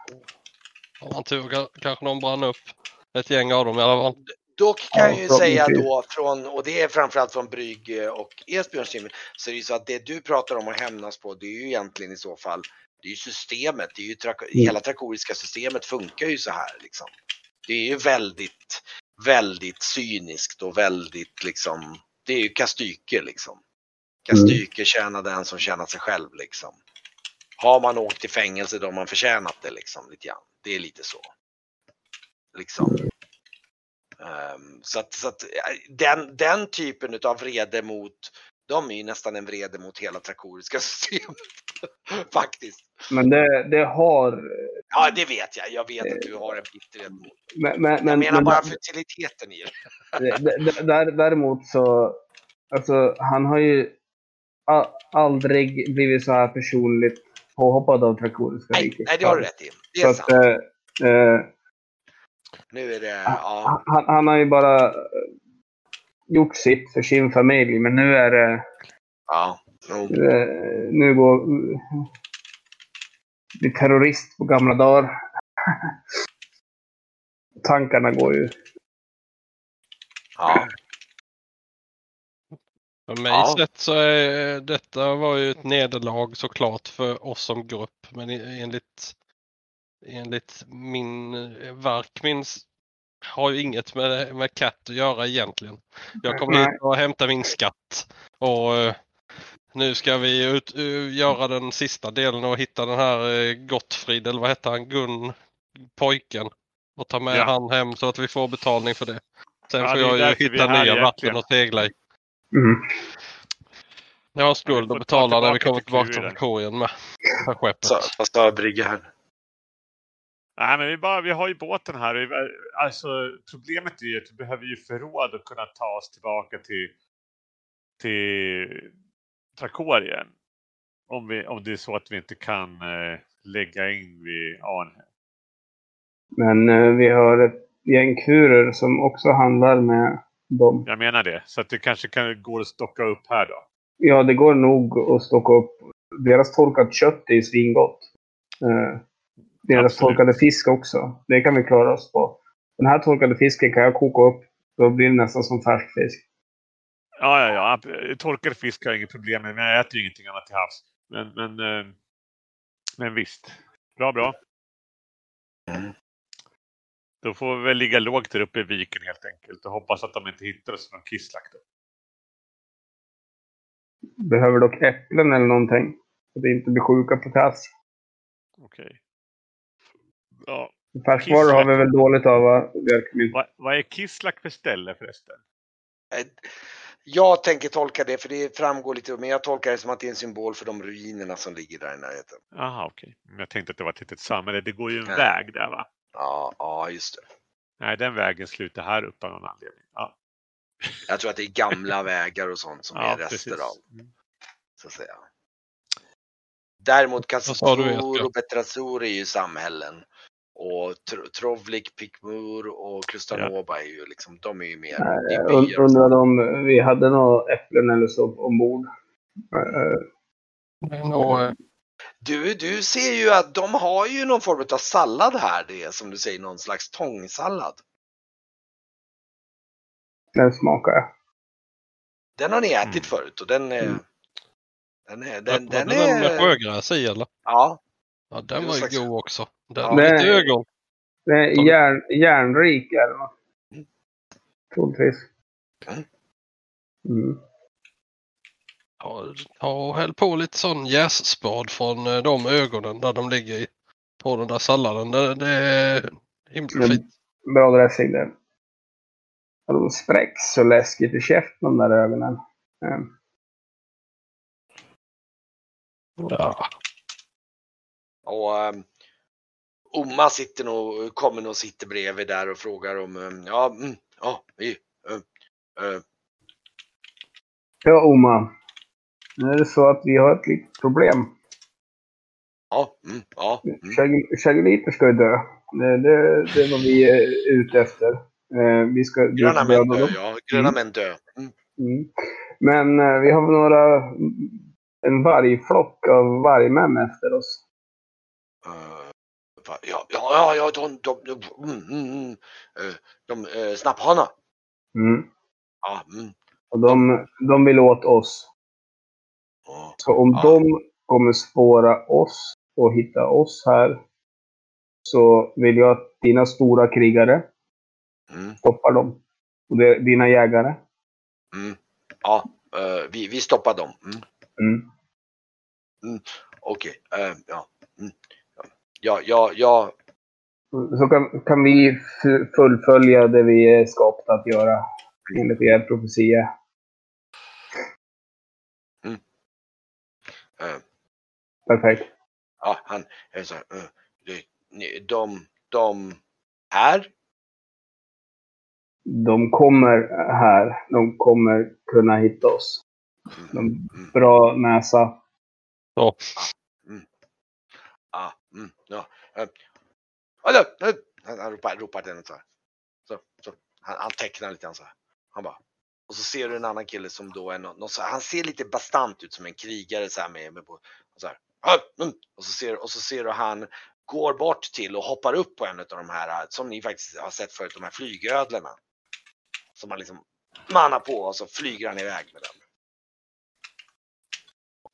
Om man tur ka- kanske de brann upp. Ett gäng av dem i alla fall. Dock kan Ja, jag ju säga då från, och det är framförallt från Brygge och Esbjörns team, så är det ju så att det du pratar om att hämnas på, det är ju egentligen i så fall, det är ju systemet, det är ju trak- hela trakoriska systemet funkar ju så här liksom. Det är ju väldigt, väldigt cyniskt och väldigt liksom, det är ju kastyker liksom. Kastyker tjänar den som tjänar sig själv liksom. Har man åkt i fängelse då har man förtjänat det liksom lite grann. Det är lite så. Liksom. Ehm, så att, så att eh, den, den typen av vrede mot, de är ju nästan en vrede mot hela trakoriska systemet. Faktiskt. Men det, det har... Ja, det vet jag. Jag vet att du har en bitterhet mot. Men, men, Jag men, menar men bara futiliteten i det. där, däremot så... Alltså, han har ju aldrig blivit så här personligt påhoppad av Trakoriska Nej, riket. nej, det har du rätt i. Det Så är att, sant. eh, eh, Nu är det, ja. han, han har ju bara eh, gjort sitt för sin familj, men nu är det... ja. Eh, Nu går... Blir terrorist på gamla dagar. Tankarna går ju... Ja. För mig Ja. sett så är detta var ju ett nederlag såklart för oss som grupp. Men enligt, enligt min eh, verk minns har ju inget med, med Cat att göra egentligen. Jag kom Nej. hit och hämtade min skatt. Och eh, nu ska vi ut, eh, göra den sista delen och hitta den här eh, Gottfrid, eller vad hette han, Gun, pojken. Och ta med Ja. han hem så att vi får betalning för det. Sen Ja, får det jag ju hitta nya vatten egentligen. att segla i. Mm. Jag har Ja, skuld att ta betala när vi kommer till tillbaka till. Trakorien med. Med skeppet. Så, vad sa Brygge här? Nej, men vi, bara, vi har ju båten här. Alltså, problemet är ju att vi behöver ju förråd att kunna ta oss tillbaka till, till Trakorien. Om, vi, om det är så att vi inte kan eh, lägga in vid Arnhem. Men eh, vi har ett gäng kurer som också handlar med dem. Jag menar det. Så att det kanske kan gå att stocka upp här då. Ja, det går nog att stocka upp. Deras torkat kött är svingott. Eh, deras Absolut. torkade fisk också. Det kan vi klara oss på. Den här torkade fisken kan jag koka upp. Då blir det nästan som färsk fisk. Ja, ja, ja. Torkad fisk har jag inget problem med. Men jag äter ju ingenting annat till havs. Men, men, eh, men visst. Bra, bra. Mm. Då får vi väl ligga lågt där uppe i viken helt enkelt. Och hoppas att de inte hittar oss någon kisslack. då. Behöver dock äpplen eller någonting. Så att inte blir sjuka på tass. Okej. Ja, Färskvaror har vi väl dåligt av va, vad, vad är kisslack för ställe förresten? Jag tänker tolka det, för det framgår lite, men jag tolkar det som att det är en symbol för de ruinerna som ligger där i närheten. Jaha, okej. Men Jag tänkte att det var ett litet samhälle. Det går ju en Nej. väg där va? Ja, ja, just det. Nej, den vägen slutar här uppe av någon anledning. Ja, Jag tror att det är gamla vägar och sånt som ja är rester precis. av, så att säga. Däremot Edgar? och Petrazur är ju samhällen. Och Tr- Trovlik, Pikmur och Klustanova är ju liksom, de är ju mer och undrar om vi hade några äpplen eller så ombord. Nog, eh, Du, du ser ju att de har ju någon form av sallad här. Det är som du säger någon slags tångsallad. Den smakar jag. Den har ni ätit Mm. förut och den är... Mm. Den är... Den, den den med är... sjögräs i eller? Ja, Ja, den var ju slags- god också. Ja. har lite Nej. ögon. Är Som- järn, järnrik är den va? Mm. Troligtvis. Mm. Mm. Ja, ta och häll på lite sån jässpad från eh, de ögonen där de ligger i. På den där salladen. Det, det är himla fint. Bra dressing. Ja, de spräcks så läskigt i käften de där ögonen. Eh, Ja. och um, Oma sitter nog, kommer nog sitter bredvid där och frågar om... Um, ja, mm, ja, vi... Uh, Ja, Oma. Nu är det så att vi har ett litet problem. ja, mm, ja. Mm. Chagoliter ska ju dö. Det, det, det är vad vi är ute efter. Eh, vi ska Gröna män dö, ja. Gröna Mm. män dö. Mm. Mm. Men eh, vi har några, en vargflock av vargmän efter oss. Uh, ja, ja, ja, ja, de, de, de, mm, mm, mm, uh, de uh, snapphanar. Mm. Ja, mm. Och de, de vill åt oss. ja. Så om Ja. de kommer spåra oss och hitta oss här så vill jag att dina stora krigare Mm, stoppar dem. Och det, dina jägare. mm. Ja, eh, vi, vi stoppar dem. Mm. Mm. Okej, eh, ja. Mm. Ja, ja, ja. Så kan, kan vi fullfölja det vi är skapta att göra enligt er profetia. eh, Perfekt. ja, han är så här, det- ni- de, de, här? De kommer här. De kommer kunna hitta oss. Mm, De, bra näsa. Så mm, ja. Eh, Hallå, han, han ropar, ropar till henne så här. Så, så. Han, han tecknar lite grann så här. Han bara. Och så ser du en annan kille som då är någon, någon så här, han ser lite bastant ut som en krigare så här med, med på, så här. Mm. Och så ser, och så ser du han går bort till och hoppar upp på en av de här eh, som ni faktiskt har sett förut, de här flygödlorna. Som man liksom mannar på och så flyger han iväg med den.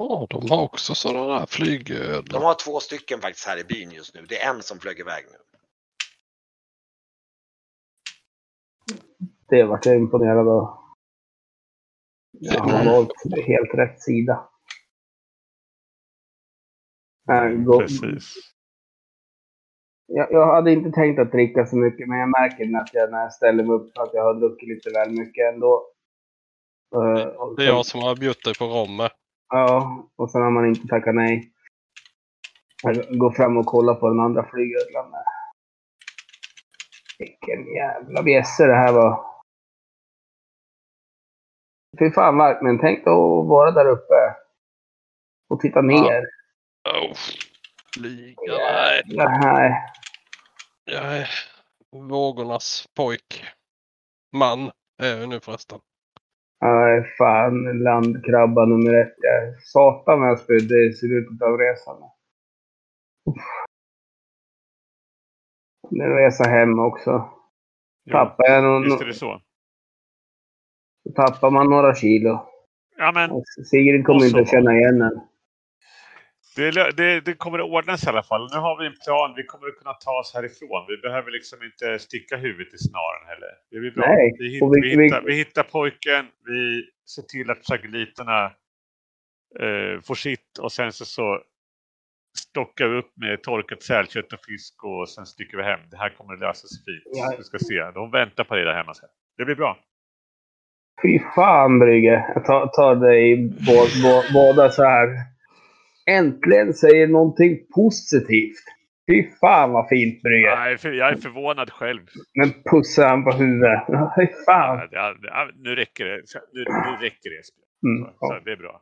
Ja, de har också sådana där De flygödlor. har två stycken faktiskt här i byn just nu. Det är en som flög iväg nu. Det vart jag imponerad av. Jag har valt helt rätt sida. Nej, gå- Precis. Jag, jag hade inte tänkt att dricka så mycket, men jag märker att jag, när jag ställer mig upp att jag har druckit lite väl mycket ändå. Eh, och Det är sen- jag som har bjudit dig på rom med. Ja, och sen har man inte tackat nej. Jag går fram och kollar på den andra flygödlan. Vilken jävla bjässe det här var. Fy fan verkligen, tänk då att vara där uppe. Och titta ner. Oh. Flyga, nej. Nej. Jag är vågornas pojk. Man. är vi nu förresten? Nej, fan. Landkrabba nummer ett. Jag satan vad jag spydde i slutet av resan. Uff. Det är en resa hem också. Tappar, jag någon, visst är det så. tappar man några kilo. Ja, men Sigrid kommer inte att känna igen en. Det, det, det kommer att ordnas i alla fall. Nu har vi en plan. Vi kommer att kunna ta oss härifrån. Vi behöver liksom inte sticka huvudet i snaren heller. Det blir bra. Nej, Vi, och vi- vi, hittar, vi hittar pojken. Vi ser till att tragoliterna eh, får sitt. Och sen så, så stockar vi upp med torkat sälkött och fisk och sen sticker vi hem. Det här kommer att lösa sig fint. Ja. Du ska se. De väntar på dig där hemma sen. Det blir bra. Fy fan Brygge. Jag tar, tar dig bå, bå, båda så här. Äntligen säger någonting positivt. Fy fan vad fint Brygge. Jag är, för, jag är förvånad själv. Men pussar han på huvudet. Fy fan. Ja, ja, nu räcker det. Nu, nu räcker det. Mm, Så, ja. det är bra.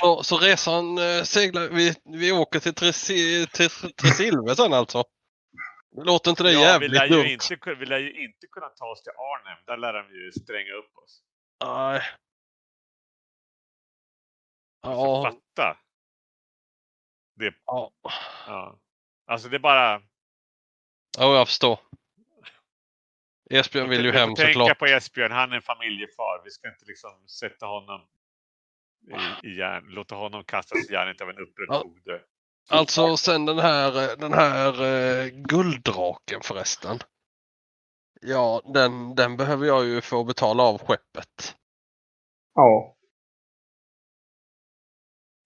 Så, så resan eh, seglar, vi, vi åker till Tresi- till Tresilve sen alltså? Låter inte det Ja, vi, jävligt lär dumt? ju inte, ku- vi lär ju inte kunna ta oss till Arnhem. Där lär de ju stränga upp oss. Nej. Alltså, Ja, fatta. Det, ja. ja. Alltså det är bara... ja, jag förstår. Esbjörn vill ju hem får tänka såklart. på Esbjörn. Han är en familjefar. Vi ska inte liksom sätta honom i, i järn. Låta honom kastas i järnet av en upprörd Ja. Alltså sen den här, eh, den här eh, gulddraken förresten. Ja, den, den behöver jag ju få betala av skeppet. Ja.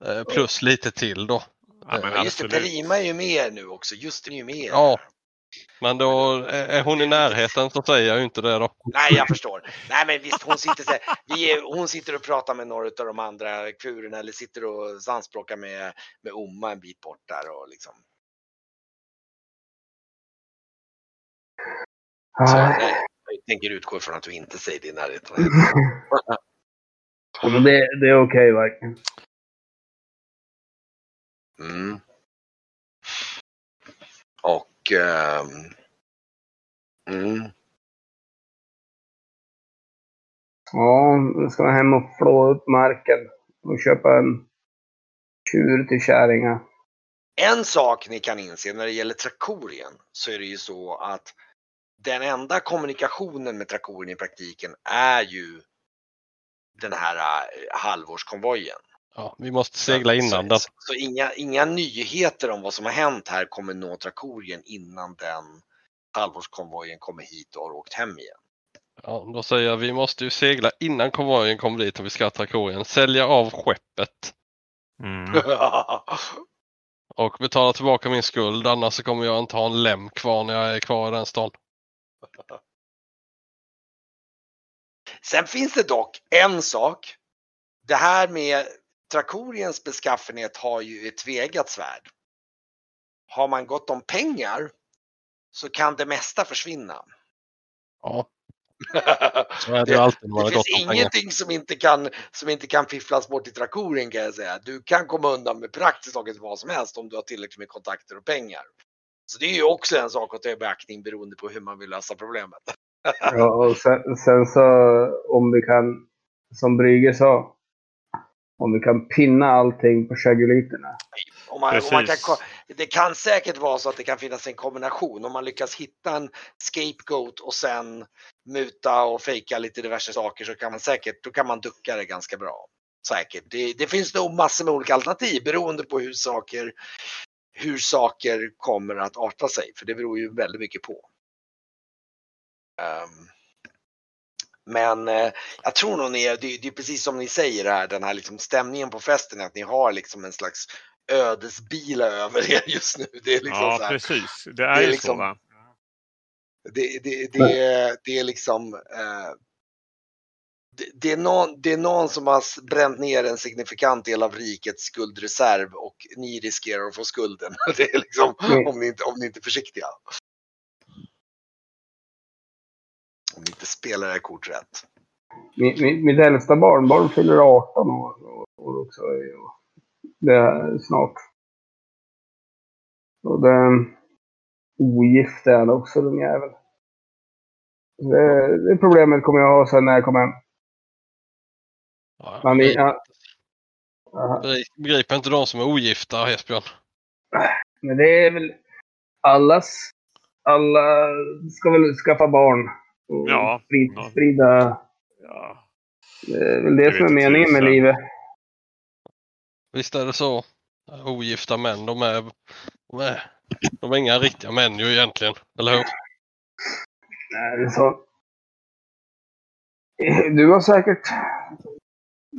Eh, plus lite till då. Ja, men just det. Perima är ju med nu också. Just är ju med. Ja. Men då är hon i närheten så säger jag ju inte det då. Nej, jag förstår. Nej, men visst, hon sitter, så här, vi är, hon sitter och pratar med några av de andra kurerna eller sitter och sandspråkar med, med Omma en bit bort där och liksom. Så, Ah. nej, jag tänker utgå ifrån att du inte säger det i närheten. Men det, det är okej verkligen. Mm. Och... ehm, mm. Ja, nu ska man hem och flå upp marken. Och köpa en tjur till kärringar. En sak ni kan inse när det gäller Trakorien så är det ju så att den enda kommunikationen med Trakorien i praktiken är ju den här äh, halvårskonvojen. Ja, vi måste segla innan den. Så, så inga, inga nyheter om vad som har hänt här kommer nå Trakorien innan den halvårskonvojen kommer hit och har åkt hem igen. Ja, då säger jag vi måste ju segla innan konvojen kommer dit och vi ska Trakorien. Sälja av skeppet Mm. och betala tillbaka min skuld. Annars så kommer jag inte ha en lem kvar när jag är kvar i den stan. Sen finns det dock en sak. Det här med Trakoriens beskaffenhet har ju ett tveeggat svärd. Har man gott om pengar så kan det mesta försvinna. Ja, så är det Det har finns pengar. ingenting som inte, kan, som inte kan fifflas bort i Trakorien kan jag säga. Du kan komma undan med praktiskt taget vad som helst om du har tillräckligt med kontakter och pengar. Så det är ju också en sak att ta i beaktning beroende på hur man vill lösa problemet. Ja, och sen, sen så om vi kan, som Brygge sa, om vi kan pinna allting på chaguliterna. Om man, om man kan, det kan säkert vara så att det kan finnas en kombination. Om man lyckas hitta en scapegoat och sen muta och fejka lite diverse saker så kan man säkert, då kan man ducka det ganska bra. Säkert. Det, det finns nog massor med olika alternativ beroende på hur saker, hur saker kommer att arta sig. För det beror ju väldigt mycket på. Ehm, men eh, jag tror nog ni, är- det, det är precis som ni säger här, den här liksom stämningen på festen, att ni har liksom en slags ödesbila över er just nu. Det är liksom ja, så här, precis. Det är, det är ju liksom- så va? det, det, det, det är liksom eh, det, det, är någon, det är någon som har bränt ner en signifikant del av rikets skuldreserv och ni riskerar att få skulden. Det är liksom, Mm. om, ni inte, om ni inte är försiktiga. Om ni inte spelar era kort rätt. Mitt, mitt, mitt äldsta barnbarn fyller 18 år, år också. Och det är snart. Och det, ogift är han också, den jäveln. Det, det problemet kommer jag ha sen när jag kommer hem. Ja, Man, begriper, ja, ja, begriper inte de som är ogifta, Esbjörn. men det är väl allas... Alla ska väl skaffa barn. Och Ja. Sprida, sprida... Ja. Det är väl det Jag som är meningen med livet. Visst är det så. Ogifta män, de är, de är, de är inga riktiga män ju egentligen. Eller hur? Nej, det är så. Du har säkert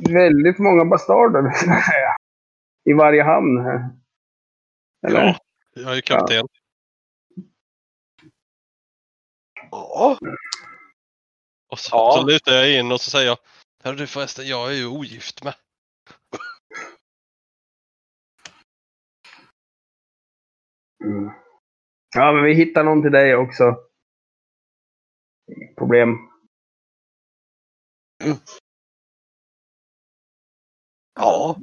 väldigt många bastarder. I varje hamn. här. Eller? Ja. Jag är ju kapten. Ja. Och så, Ja. så lutar jag in och så säger jag. Hörru du förresten, jag är ju ogift med. Mm. Ja, men vi hittar någon till dig också. Problem. Ja.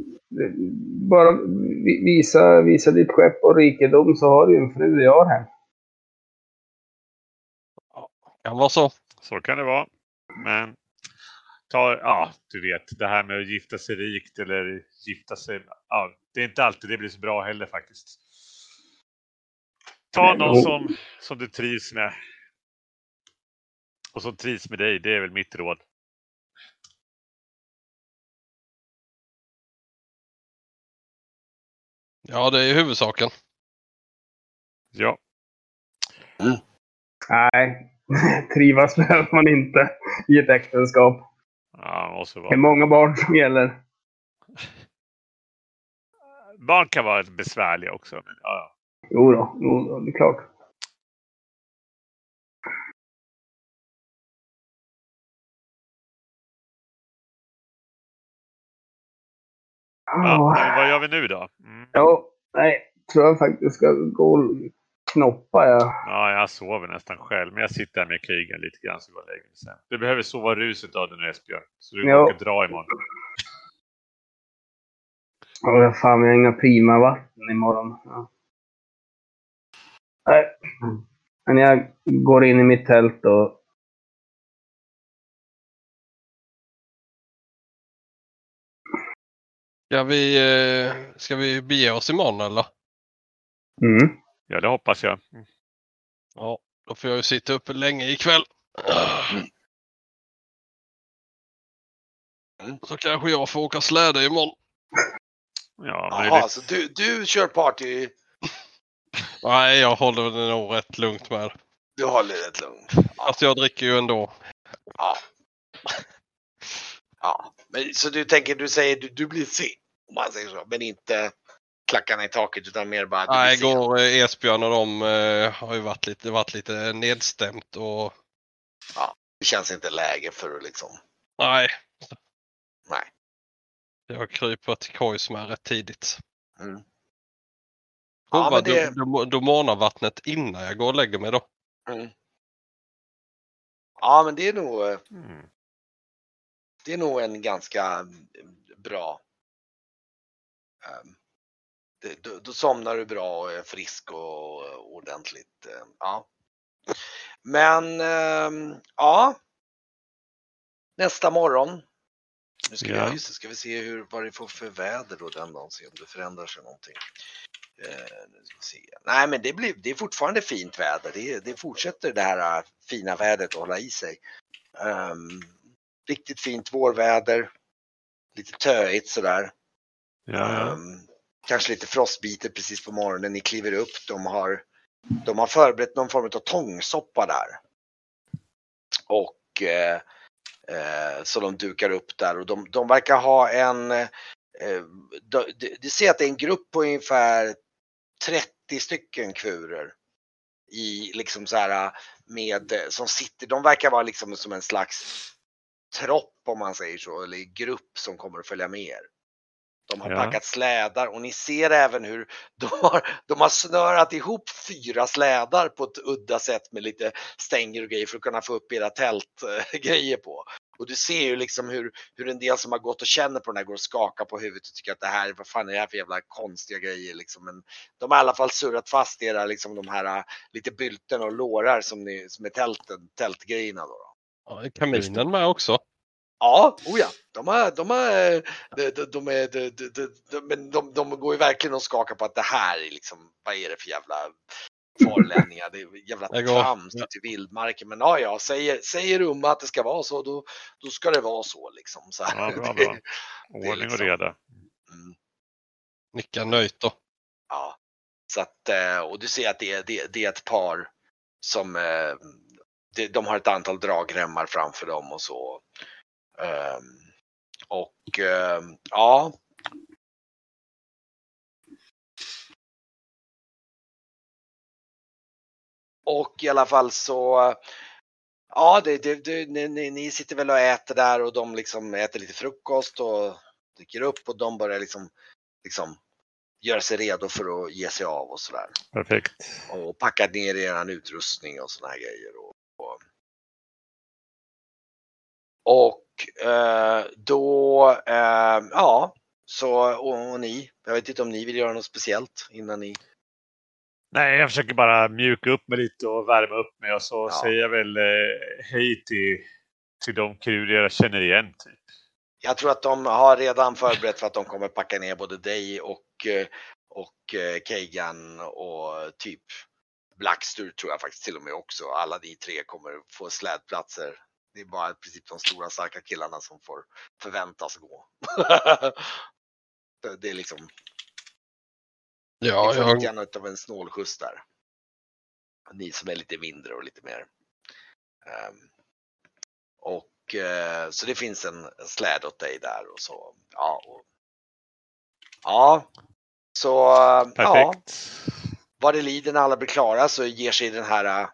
Bara vi- visa, visa ditt skepp och rikedom så har du ju en fru jag här. Kan vara så. Så kan det vara. Men ta, ja, du vet, det här med att gifta sig rikt eller gifta sig. Ja, det är inte alltid det blir så bra heller faktiskt. Ta någon som, som du trivs med. Och som trivs med dig, det är väl mitt råd. Ja, det är ju huvudsaken. Ja, Nej, trivas behöver man inte i ett äktenskap. ja måste Det är vara. många barn som gäller. Barn kan vara besvärliga också. Men, ja, Jo då, jo då, det är klart. ja. Ja, men vad gör vi nu då? Mm. ja, nej, tror jag faktiskt ska gå och knoppa. Ja. Ja, jag sover nästan själv. Men jag sitter här med krigen lite grann så går jag lägger mig sen. Du behöver sova ruset av dig nu Esbjörn. Så du Ja. åker dra imorgon. Åh, fan, vi har inga prima vatten imorgon. Ja. Nej. Men jag går in i mitt tält och... Ska vi, eh, ska vi bege oss imorgon eller? Mm. Ja, det hoppas jag. Mm. Ja, då får jag ju sitta uppe länge ikväll. Så kanske jag får åka släde imorgon. Ja, Jaha, möjligt. så du, du kör party. Nej, jag håller det nog rätt lugnt med. Du håller det lugnt. Fast jag dricker ju ändå. Ja. Ja, men så du tänker, du säger du, du blir sen. Om man säger så. Men inte klackarna i taket utan mer bara Nej, igår eh, Esbjörn och de eh, har ju varit lite, varit lite nedstämt och Det känns inte läge för att liksom. nej. Nej. Jag kryper till kojs med rätt tidigt. Mm. Prova Ja, det- då, då, då månar vattnet innan jag går och lägger mig då. Mm. Ja, men det är nog. eh, Mm. Det är nog en ganska bra. det, då, då somnar du bra och är frisk och, ordentligt. eh, Ja. Men ehm, ja. Nästa morgon. Nu ska, Ja. vi, just ska vi se hur, vad det får för väder då den dagen, se om det förändrar sig någonting. Eh. Nej men det, blir, det är fortfarande fint väder. Det, det fortsätter det här äh, fina vädret att hålla i sig. Ehm, riktigt fint vårväder. Lite töigt sådär. Ja, ja. Ehm, kanske lite frostbiter precis på morgonen. Ni kliver upp. De har, de har förberett någon form av tångsoppa där. Och eh, eh, så de dukar upp där och de, de verkar ha en eh, de- de- Du ser att det är en grupp på ungefär 30 stycken kurer. I liksom så här med som sitter, de verkar vara liksom som en slags tropp om man säger så, eller grupp som kommer att följa med er. De har Ja. packat slädar och ni ser även hur de har, de har snörat ihop fyra slädar på ett udda sätt med lite stänger och grejer för att kunna få upp era tältgrejer på. Och du ser ju liksom hur, hur en del som har gått och känner på den här går och skakar på huvudet och tycker att det här, vad fan är det här för jävla konstiga grejer liksom. Men de har i alla fall surrat fast era, liksom de här lite bylten och lårar som, ni, som är tälten, tältgrejerna då. då. Ja, kaminen med också? Ja, oh ja. De, har, de, har, de, de, de, är, de, de, de, men de, de går ju verkligen och skakar på att det här är liksom, vad är det för jävla farlänningar, det är jävla trams ute i vildmarken. Men ja, ja, säger, säger Umma att det ska vara så, då, då ska det vara så liksom. Så här. Ja, bra, bra. är Ordning och liksom- reda. Mm, Nicka nöjt då. ja. Så att, eh, och du ser att det, är- det, det är ett par som, eh, de har ett antal dragremmar framför dem och så. Ehm, Och ehm, ja, Och i alla fall så, ja, det, det, det, ni, ni- ni sitter väl och äter där och de liksom äter lite frukost och dyker upp och de börjar liksom, liksom göra sig redo för att ge sig av och sådär. Perfekt. Och packa ner er utrustning och sådana här grejer. Och, och, och eh, då, eh, ja, så och, och ni, jag vet inte om ni vill göra något speciellt innan ni Nej, jag försöker bara mjuka upp mig lite och värma upp mig och så Ja. säger jag väl eh, hej till, till de kurier jag känner igen. Typ. Jag tror att de har redan förberett för att de kommer packa ner både dig och, eh, och eh, Kagan och typ Blackstur tror jag faktiskt till och med också. Alla ni tre kommer få slädplatser. Det är bara i princip de stora starka killarna som får förväntas gå. Det- det är liksom, Ja, ni får jag, lite grann av en snålskjuts där. Ni som är lite mindre och lite mer. ehm, och eh, så det finns en släd åt dig där och så. Ja, och, ja så eh, ja, Perfekt. vad det lider när alla blir klara så ger sig den här äh,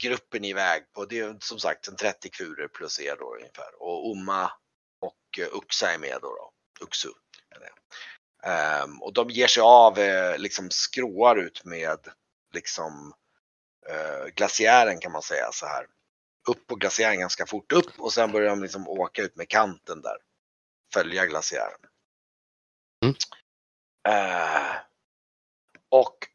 gruppen iväg på, det är som sagt en 30 kurer plus er då ungefär. Och Umma och eh, Uxa är med då. då. Uxu. det. Ehm, och de ger sig av, eh, liksom skråar ut med liksom eh, glaciären kan man säga så här. Upp på glaciären ganska fort upp och sen börjar de liksom åka ut med kanten där. Följa glaciären. Mm. Eh, och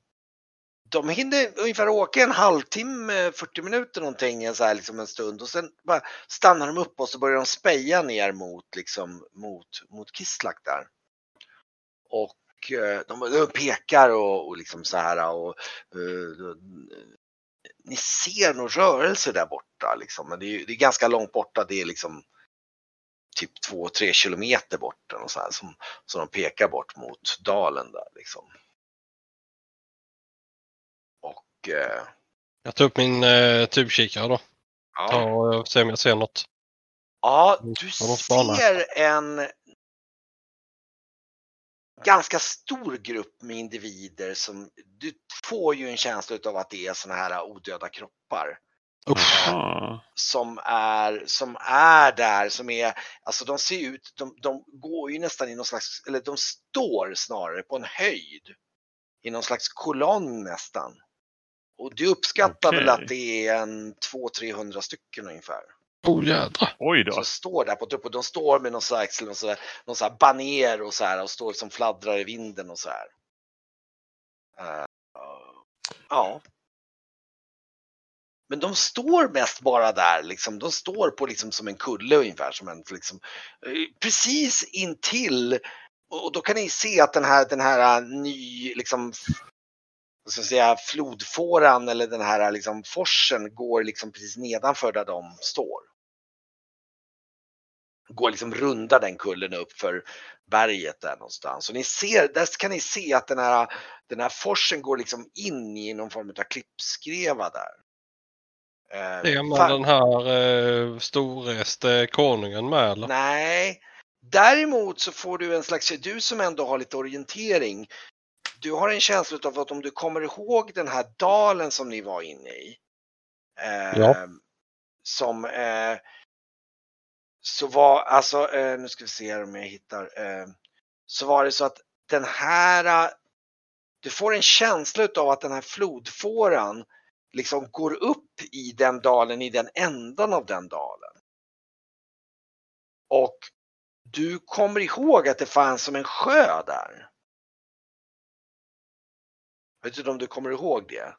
de hinner ungefär åka en halvtimme, 40 minuter någonting, så här liksom en stund och sen bara stannar de upp och så börjar de speja ner mot liksom mot, mot Kislak där. Och eh, de, de pekar och, och liksom så här och eh, eh ni ser nog rörelse där borta liksom, men det är, det är ganska långt borta. Det är liksom typ två, tre kilometer bort och så här, som, som de pekar bort mot dalen där liksom jag tar upp min eh, tubkikare då. ja. Ta och se om jag ser något. Ja, Mm, du ser en ganska stor grupp med individer som du får ju en känsla av att det är såna här odöda kroppar. Jaha. som är, som är där, som är, alltså de ser ut, de, de går ju nästan i någon slags, eller de står snarare på en höjd i någon slags kolonn nästan. Och du uppskattar väl Okej. att det är en 200-300 stycken ungefär. Oh jädrar. Oj då. som står där på toppen. De står med någon slags någon sån här, någon sån här baner och så här och står som fladdrar i vinden och så här. Eh, ja. Men de står mest bara där liksom. De står på liksom som en kulle ungefär som en liksom eh, precis intill och då kan ni se att den här den här eh, ny liksom ska jag säga, flodfåran eller den här liksom forsen går liksom precis nedanför där de står går liksom runda den kullen upp för berget där någonstans. Och ni ser, där kan ni se att den här, den här forsen går liksom in i någon form av klippskreva där. Eh, Ser man fan- den här eh, storreste konungen med eller? Nej. Däremot så får du en slags, du som ändå har lite orientering, du har en känsla av att om du kommer ihåg den här dalen som ni var inne i. Eh, Ja. Som eh, så var, alltså eh, nu ska vi se om jag hittar. Eh, så var det så att den här, eh, du får en känsla av att den här flodfåran liksom går upp i den dalen, i den ändan av den dalen. Och du kommer ihåg att det fanns som en sjö där. Vet inte om du kommer ihåg det?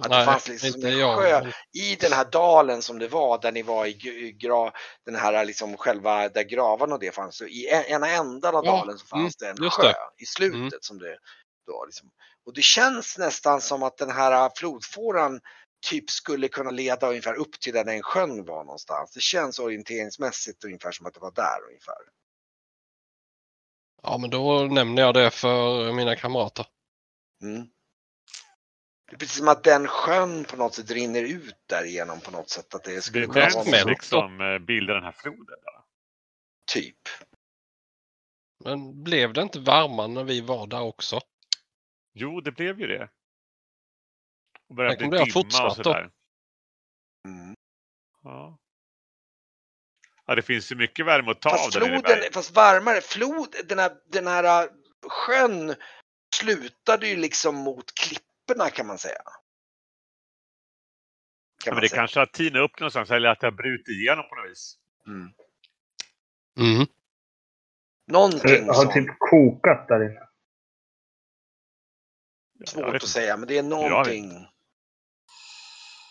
Att det fanns liksom en jag. sjö i den här dalen som det var där ni var i gra- gra, den här liksom själva där gravarna och det fanns. Så I en- ena änden av Ja, dalen så fanns det en sjö det. i slutet Mm. som det då liksom. Och det känns nästan som att den här flodfåran typ skulle kunna leda ungefär upp till där den sjön var någonstans. Det känns orienteringsmässigt ungefär som att det var där ungefär. Ja, men då nämner jag det för mina kamrater. Mm. Det är precis som att den sjön på något sätt rinner ut därigenom på något sätt. Att det Det skulle är kunna den vara som liksom eh, bildar den här floden. Då. typ. Men blev det inte varmare när vi var där också? Jo, det blev ju det. Och började Tänk om det har fortsatt då. Mm. Ja. ja, det finns ju mycket värme att ta av Fast där i floden, berget. fast varmare. Flod, den här, den här äh, sjön slutade ju liksom mot klipporna kan man säga. Ja, Kan men man det säga. kanske har tinat upp någonstans eller att det har brutit igenom på något vis. Mm. Mm. Någonting Det har sånt. typ kokat där inne. Svårt att säga, men det är någonting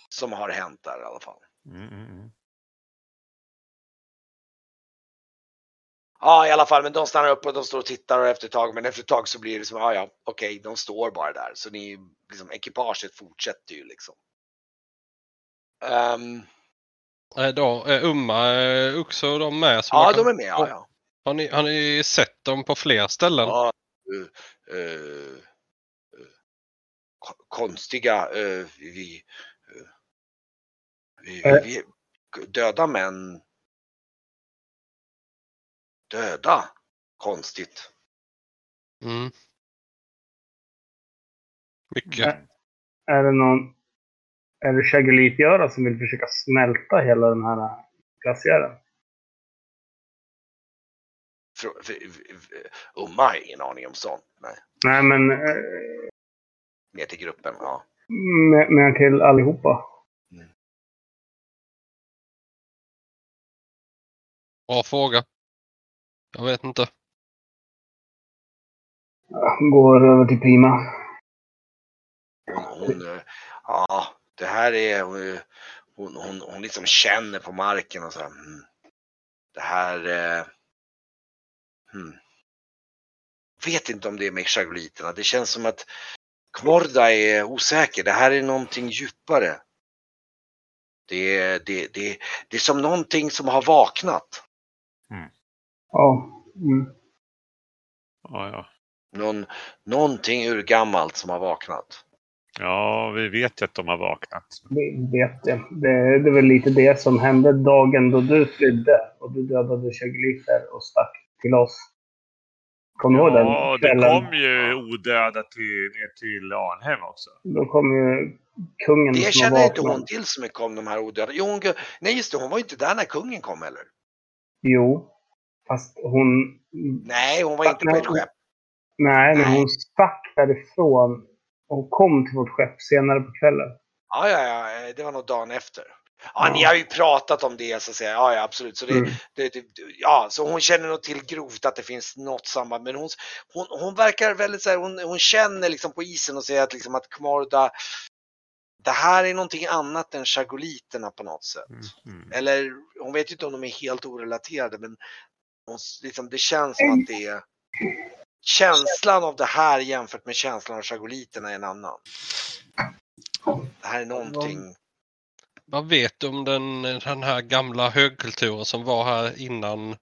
som har hänt där i alla fall. Mm, Ja, i alla fall, men de stannar upp och de står och tittar och efter ett tag, men efter ett tag så blir det som, ja, ja, okej, de står bara där. Så ni, liksom, ekipaget fortsätter ju liksom. Ehm, Är då, är Umma, är Uxo och de med? Ja, kan- de är med, ja, ja. Har ni, har ni sett dem på fler ställen? ja eh, eh, eh, ko- konstiga, eh, vi, eh, vi, Eh. vi, döda män. Döda? Konstigt. Mm. Mycket. Nej. Är det någon... Är det Chagolitgöra som vill försöka smälta hela den här glaciären? Umma har ingen aning om sånt. Nej. Nej, men... Eh, Ner till gruppen, ja. med, med till allihopa. Bra fråga. Jag vet inte. Går över till Prima. Hon, eh, ja, det här är, hon, hon, hon liksom känner på marken och så här, mm, det här, eh, hmm. vet inte om det är med chagoliterna. Det känns som att Kmorda är osäker. Det här är någonting djupare. Det är, det, det, det är som någonting som har vaknat. Ja. Mm. Ja, ja. Någon, någonting urgammalt som har vaknat. ja, vi vet ju att de har vaknat. Vi vet det. det. Det är väl lite det som hände dagen då du flydde och du dödade Chagoliter och stack till oss. Kommer du ihåg den Ja, det kom ju odöda till, ner till Arnhem också. Då kom ju kungen Det känner inte hon till så mycket om de här odöda. Jo, hon, nej just det, hon var inte där när kungen kom heller. Jo. Fast hon... Nej, hon var inte på ett skepp. Nej, men Nej. hon stack därifrån och kom till vårt skepp senare på kvällen. Ja, ja, ja, det var nog dagen efter. Ja, Ja. ni har ju pratat om det så att säga. Ja, ja absolut. Så, det, Mm. det, det, ja, så hon känner nog till grovt att det finns något samband. Men hon, hon, hon verkar väldigt så här, hon, hon känner liksom på isen och säger att, liksom att Kmorda, det här är någonting annat än chagoliterna på något sätt. Mm, mm. Eller hon vet ju inte om de är helt orelaterade men liksom, det känns som att det är känslan av det här jämfört med känslan av chagoliterna är en annan. Det här är någonting. Vad vet du om den, den här gamla högkulturen som var här innan?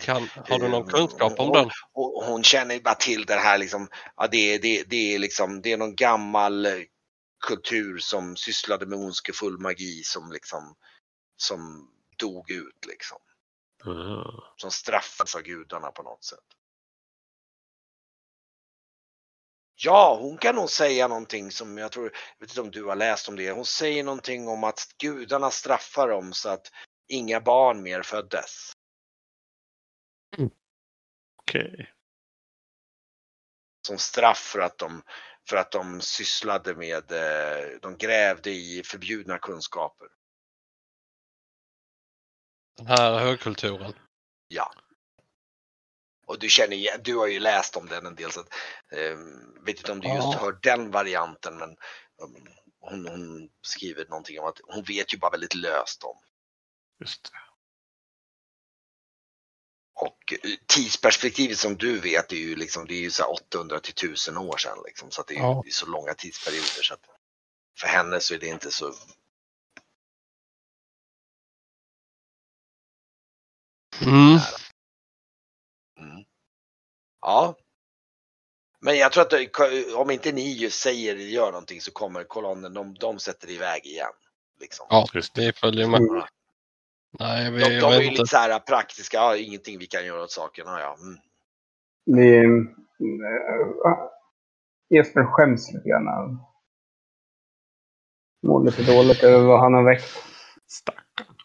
Kan, har du någon kunskap om den? Och hon känner ju bara till det här liksom, ja det är, det, det är liksom, det är någon gammal eh, kultur som sysslade med ondskefull magi som liksom, som dog ut liksom. Som straffas av gudarna på något sätt. Ja, hon kan nog säga någonting som jag tror, jag vet inte om du har läst om det. Hon säger någonting om att gudarna straffar dem så att inga barn mer föddes. Okej. Som straff för att de, för att de sysslade med, eh, de grävde i förbjudna kunskaper. Den här högkulturen. Ja. Och du känner du har ju läst om den en del så att, eh, vet inte om du just Ja. hör den varianten men um, hon, hon skriver någonting om att hon vet ju bara väldigt löst om. Just det. Och eh, tidsperspektivet som du vet är ju liksom, det är ju så här 800 till 1000 år sedan liksom så att det är ju Ja. så långa tidsperioder så att för henne så är det inte så Mm. Mm. Ja. Men jag tror att det- om inte ni just säger eller gör någonting så kommer kolonnen, de, de sätter iväg igen. Liksom. Ja, Just det. följer med. Mm. Nej, vi, De, jag de är ju inte. lite så här praktiska, ja, ingenting vi kan göra åt saken. Ja, ja. Mm. Vi, äh, Jesper skäms lite grann. Mår lite dåligt över vad han har väckt. Stackarn.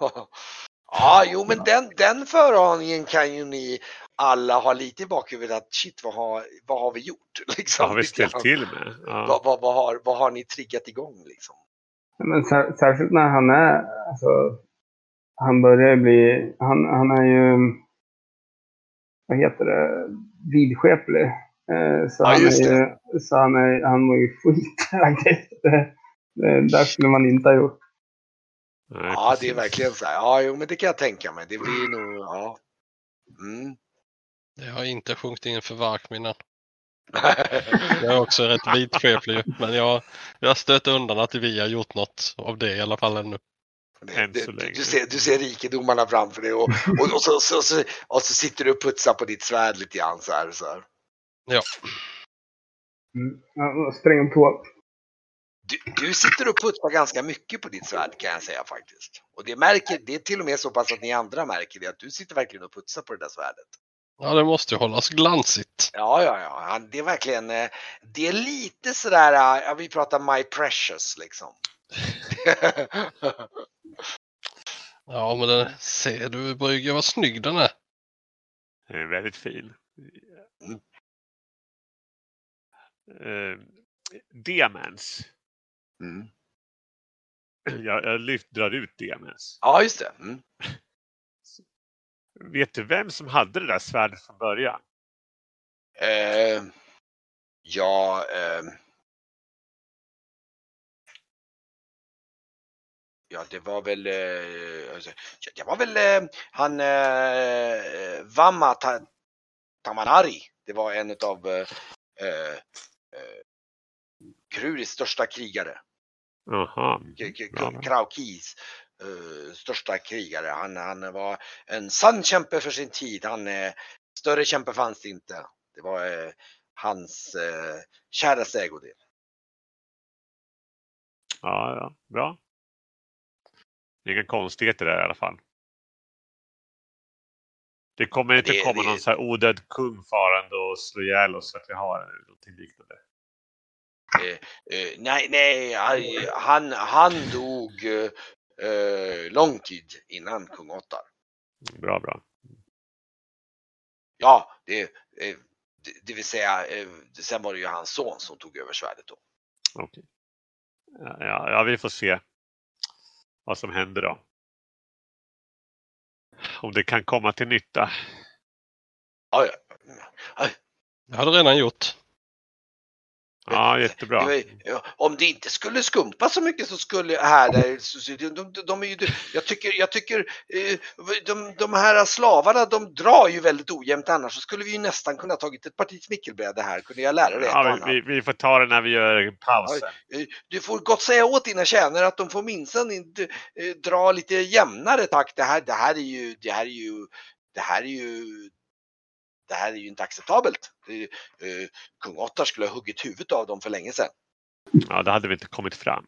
ja, jo men den, den föraningen kan ju ni alla ha lite i bakhuvudet att shit vad har, vad har vi gjort? Liksom, Vad har vi ställt till med? Ja. Vad, vad, vad, har, vad har ni triggat igång liksom? Men sär, särskilt när han är, alltså, han börjar bli, han, han är ju, vad heter det, vidskeplig. Eh, så Ja, han är ju, så han, är, han mår ju skit. det, det där skulle man inte ha gjort. Nej, Ja, det är precis. verkligen så här. Ja, jo men det kan jag tänka mig. Det blir nog, ja. Mm. Det har inte sjunkit in för Varkminnen. Jag är också rätt vidskeplig men jag, jag stött undan att vi har gjort något av det i alla fall ännu. Än Det- så du, länge. du, ser, du ser rikedomarna framför dig och, och, och, så, så, så, och så sitter du och putsar på ditt svärd lite grann så här. Så här. Mm. Ja, Spräng på toa. Du, du sitter och putsar ganska mycket på ditt svärd kan jag säga faktiskt. Och det märker, det är till och med så pass att ni andra märker det, att du sitter verkligen och putsar på det där svärdet. Ja, det måste ju hållas glansigt. Ja, ja, ja, det är verkligen, eh, det är lite sådär, eh, ja, vi pratar My Precious liksom. Ja, men den, ser du Brygge vad snygg den är. Den är väldigt fin. Mm. Eh, Demens. Mm. Jag, jag lyft, drar ut Demens. Ja, just det. Mm. Vet du vem som hade det där svärdet från början? Eh, ja, ehm. ja, det var väl, eh, alltså, det var väl eh, han eh, Vamma Ta- Tamanari. Det var en av eh, eh, eh, Kruris största krigare. Jaha. Bra. Kraukis eh, största krigare. Han, han var en sann kämpe för sin tid. Han, eh, större kämpe fanns det inte. Det var eh, hans eh, käraste ägodel. Ja, ja, bra. Inga konstigheter där i alla fall. Det kommer inte Det- komma det- någon så här odöd kung farande och slå ihjäl oss så att vi har någonting liknande. Eh, eh, nej, nej, han, han dog eh, lång tid innan kung Ottar. Bra, bra. Ja, det, eh, det, det vill säga, sen var det ju hans son som tog över svärdet då. Okej. Ja, ja, ja, vi får se vad som händer då. Om det kan komma till nytta. Ja, ja. Det har du redan gjort. Ja, jättebra. Var- ja, Om det inte skulle skumpa så mycket så skulle här där, de, de, de är ju, jag tycker, jag tycker eh, de, de här slavarna de drar ju väldigt ojämnt annars så skulle vi ju nästan kunna tagit ett parti smickelbräde här. Kunde jag lära dig Ja, vi, vi, vi får ta det när vi gör pausen. Eh, Du får gott säga åt dina tjänare att de får minsann inte eh, dra lite jämnare takt. Det här, det här är ju, det här är ju, det här är ju, det här är ju inte acceptabelt. Eh, Kung Ottar skulle ha huggit huvudet av dem för länge sedan. Ja, det hade vi inte kommit fram.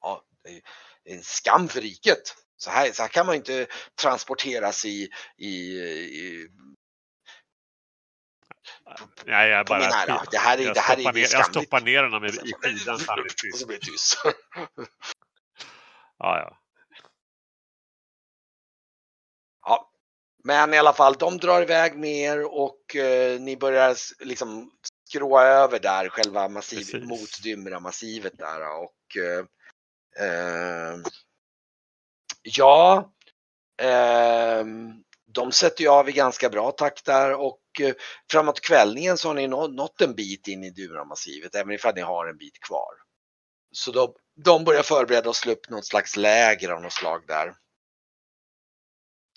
Ja, det är en skam för riket. Så här, så här kan man inte transporteras i, i, i Nej, jag bara... ära. Det här är, jag, det här är, ner, jag stoppar ner honom i, i skidan blir Och så blir det tyst. Ja, ja. Ja, men i alla fall, de drar iväg med er och eh, ni börjar liksom skrå över där själva massiv, Precis. mot Dymra-massivet där och eh, eh, ja, eh, ehm, de sätter ju av i ganska bra takt där och eh, framåt kvällningen så har ni nå- nått en bit in i Duramassivet, även ifall ni har en bit kvar. Så de, de börjar förbereda och slå upp något slags läger av något slag där.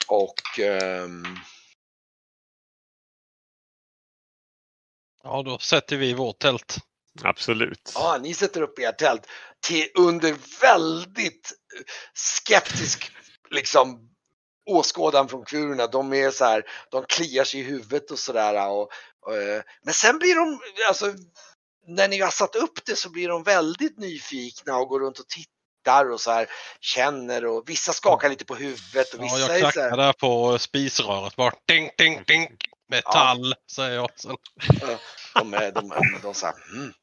Och ehm, Ja, då sätter vi vårt tält. Absolut. ja, ni sätter upp ert tält till, under väldigt skeptisk liksom åskådan från kurerna. De är så här, de kliar sig i huvudet och sådär. Och, och, eh, men sen blir de, alltså när ni har satt upp det så blir de väldigt nyfikna och går runt och tittar och så här känner och vissa skakar lite på huvudet och Ja, vissa jag är så knackar här, där på spisröret bara. Ding, ding, ding. Metall, säger jag. Sen de är, de, de, de så här, mm,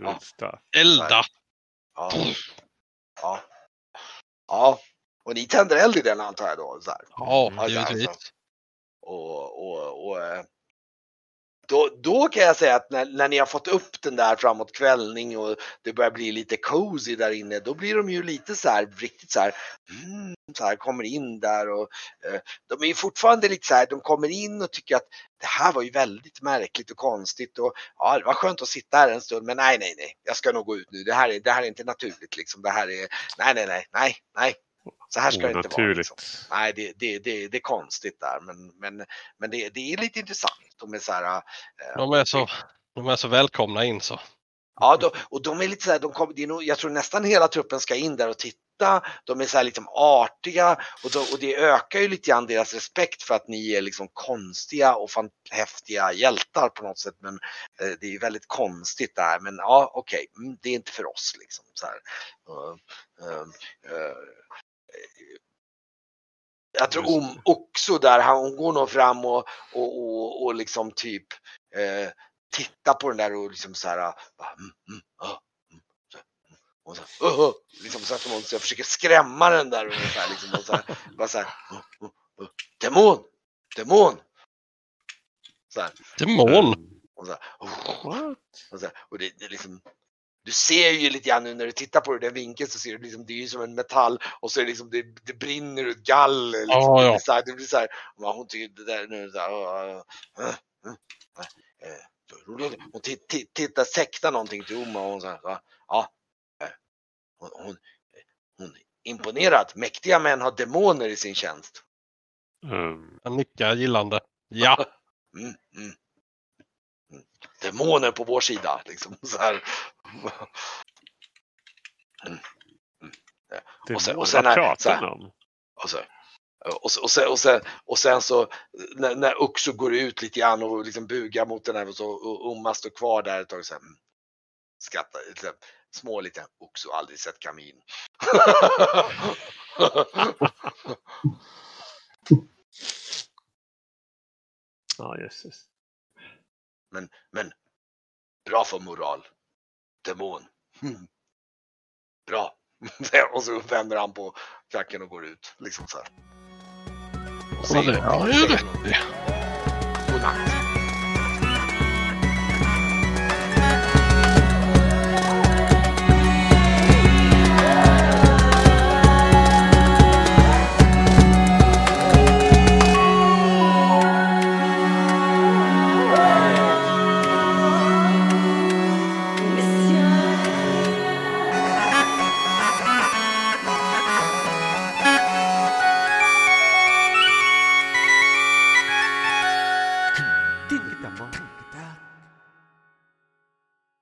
Rusta. elda. ja, ja, ja. Och ni tänder eld i den antar jag då? Så här. Ja, Ja, givetvis. Och, och, och eh, då, då kan jag säga att när, när ni har fått upp den där framåt kvällning och det börjar bli lite cozy där inne, då blir de ju lite så här riktigt så här, mm, så här kommer in där och eh, de är ju fortfarande lite så här, de kommer in och tycker att det här var ju väldigt märkligt och konstigt och ja, det var skönt att sitta här en stund, men nej, nej, nej, jag ska nog gå ut nu. Det här är, det här är inte naturligt liksom. Det här är, nej, nej, nej, nej, nej. Så här ska det inte vara. Liksom. Nej, det, det, det, det är konstigt där, men, men, men det, det är lite intressant. De är så här. eh, De är så, de är så välkomna in så. Ja, de, och de är lite så här, de kom, det är nog, jag tror nästan hela truppen ska in där och titta. De är så här liksom artiga och, de, och det ökar ju lite grann deras respekt för att ni är liksom konstiga och fan, häftiga hjältar på något sätt. Men eh, det är väldigt konstigt där. Men ja, okej, mm, det är inte för oss liksom. Så här. Uh, uh, uh, jag tror om också där, han- hon går nog fram och, och, och, och liksom typ eh, tittar på den där och liksom så här. Bara, mm, mm, ah, mm, så, och så, "Åh, åh", liksom så att hon så jag försöker skrämma den där ungefär. Liksom, och så här, bara så här, "Åh, åh, åh, demon, demon. Så här, Demon! och så här, "Åh, What? och, så här, och det, det liksom du ser ju lite grann nu när du tittar på den vinkeln så ser du liksom, det är ju som en metall och så är det liksom, det, det brinner ut galler. Liksom. Ja, ja. Det, blir så här, det blir så här, ja, hon tycker det där nu så här, "Åh, äh, äh, äh, äh." Så Hon ti- ti- tittar, säktar någonting till Oma och hon så här, ja, ja, äh, hon, hon, hon är imponerad. Mäktiga män har demoner i sin tjänst. Um, Jag nickar gillande. Ja, Mm, mm. Mm. Demoner på vår sida liksom så här. det Och sen- och sen vad är- pratar så här- ni om? Och så, och, så, och, sen, och, sen, och sen så när, när Uxo går ut lite grann och liksom bugar mot den här och så och Umma står kvar där ett tag här, mm, skrattar lite små lite Uxo aldrig sett kamin. Ja, jösses. Men, men bra för moral. Demon. Hmm. Bra. och så vänder han på klacken och går ut liksom så här. Och det- ja, det är rätt. Godnatt.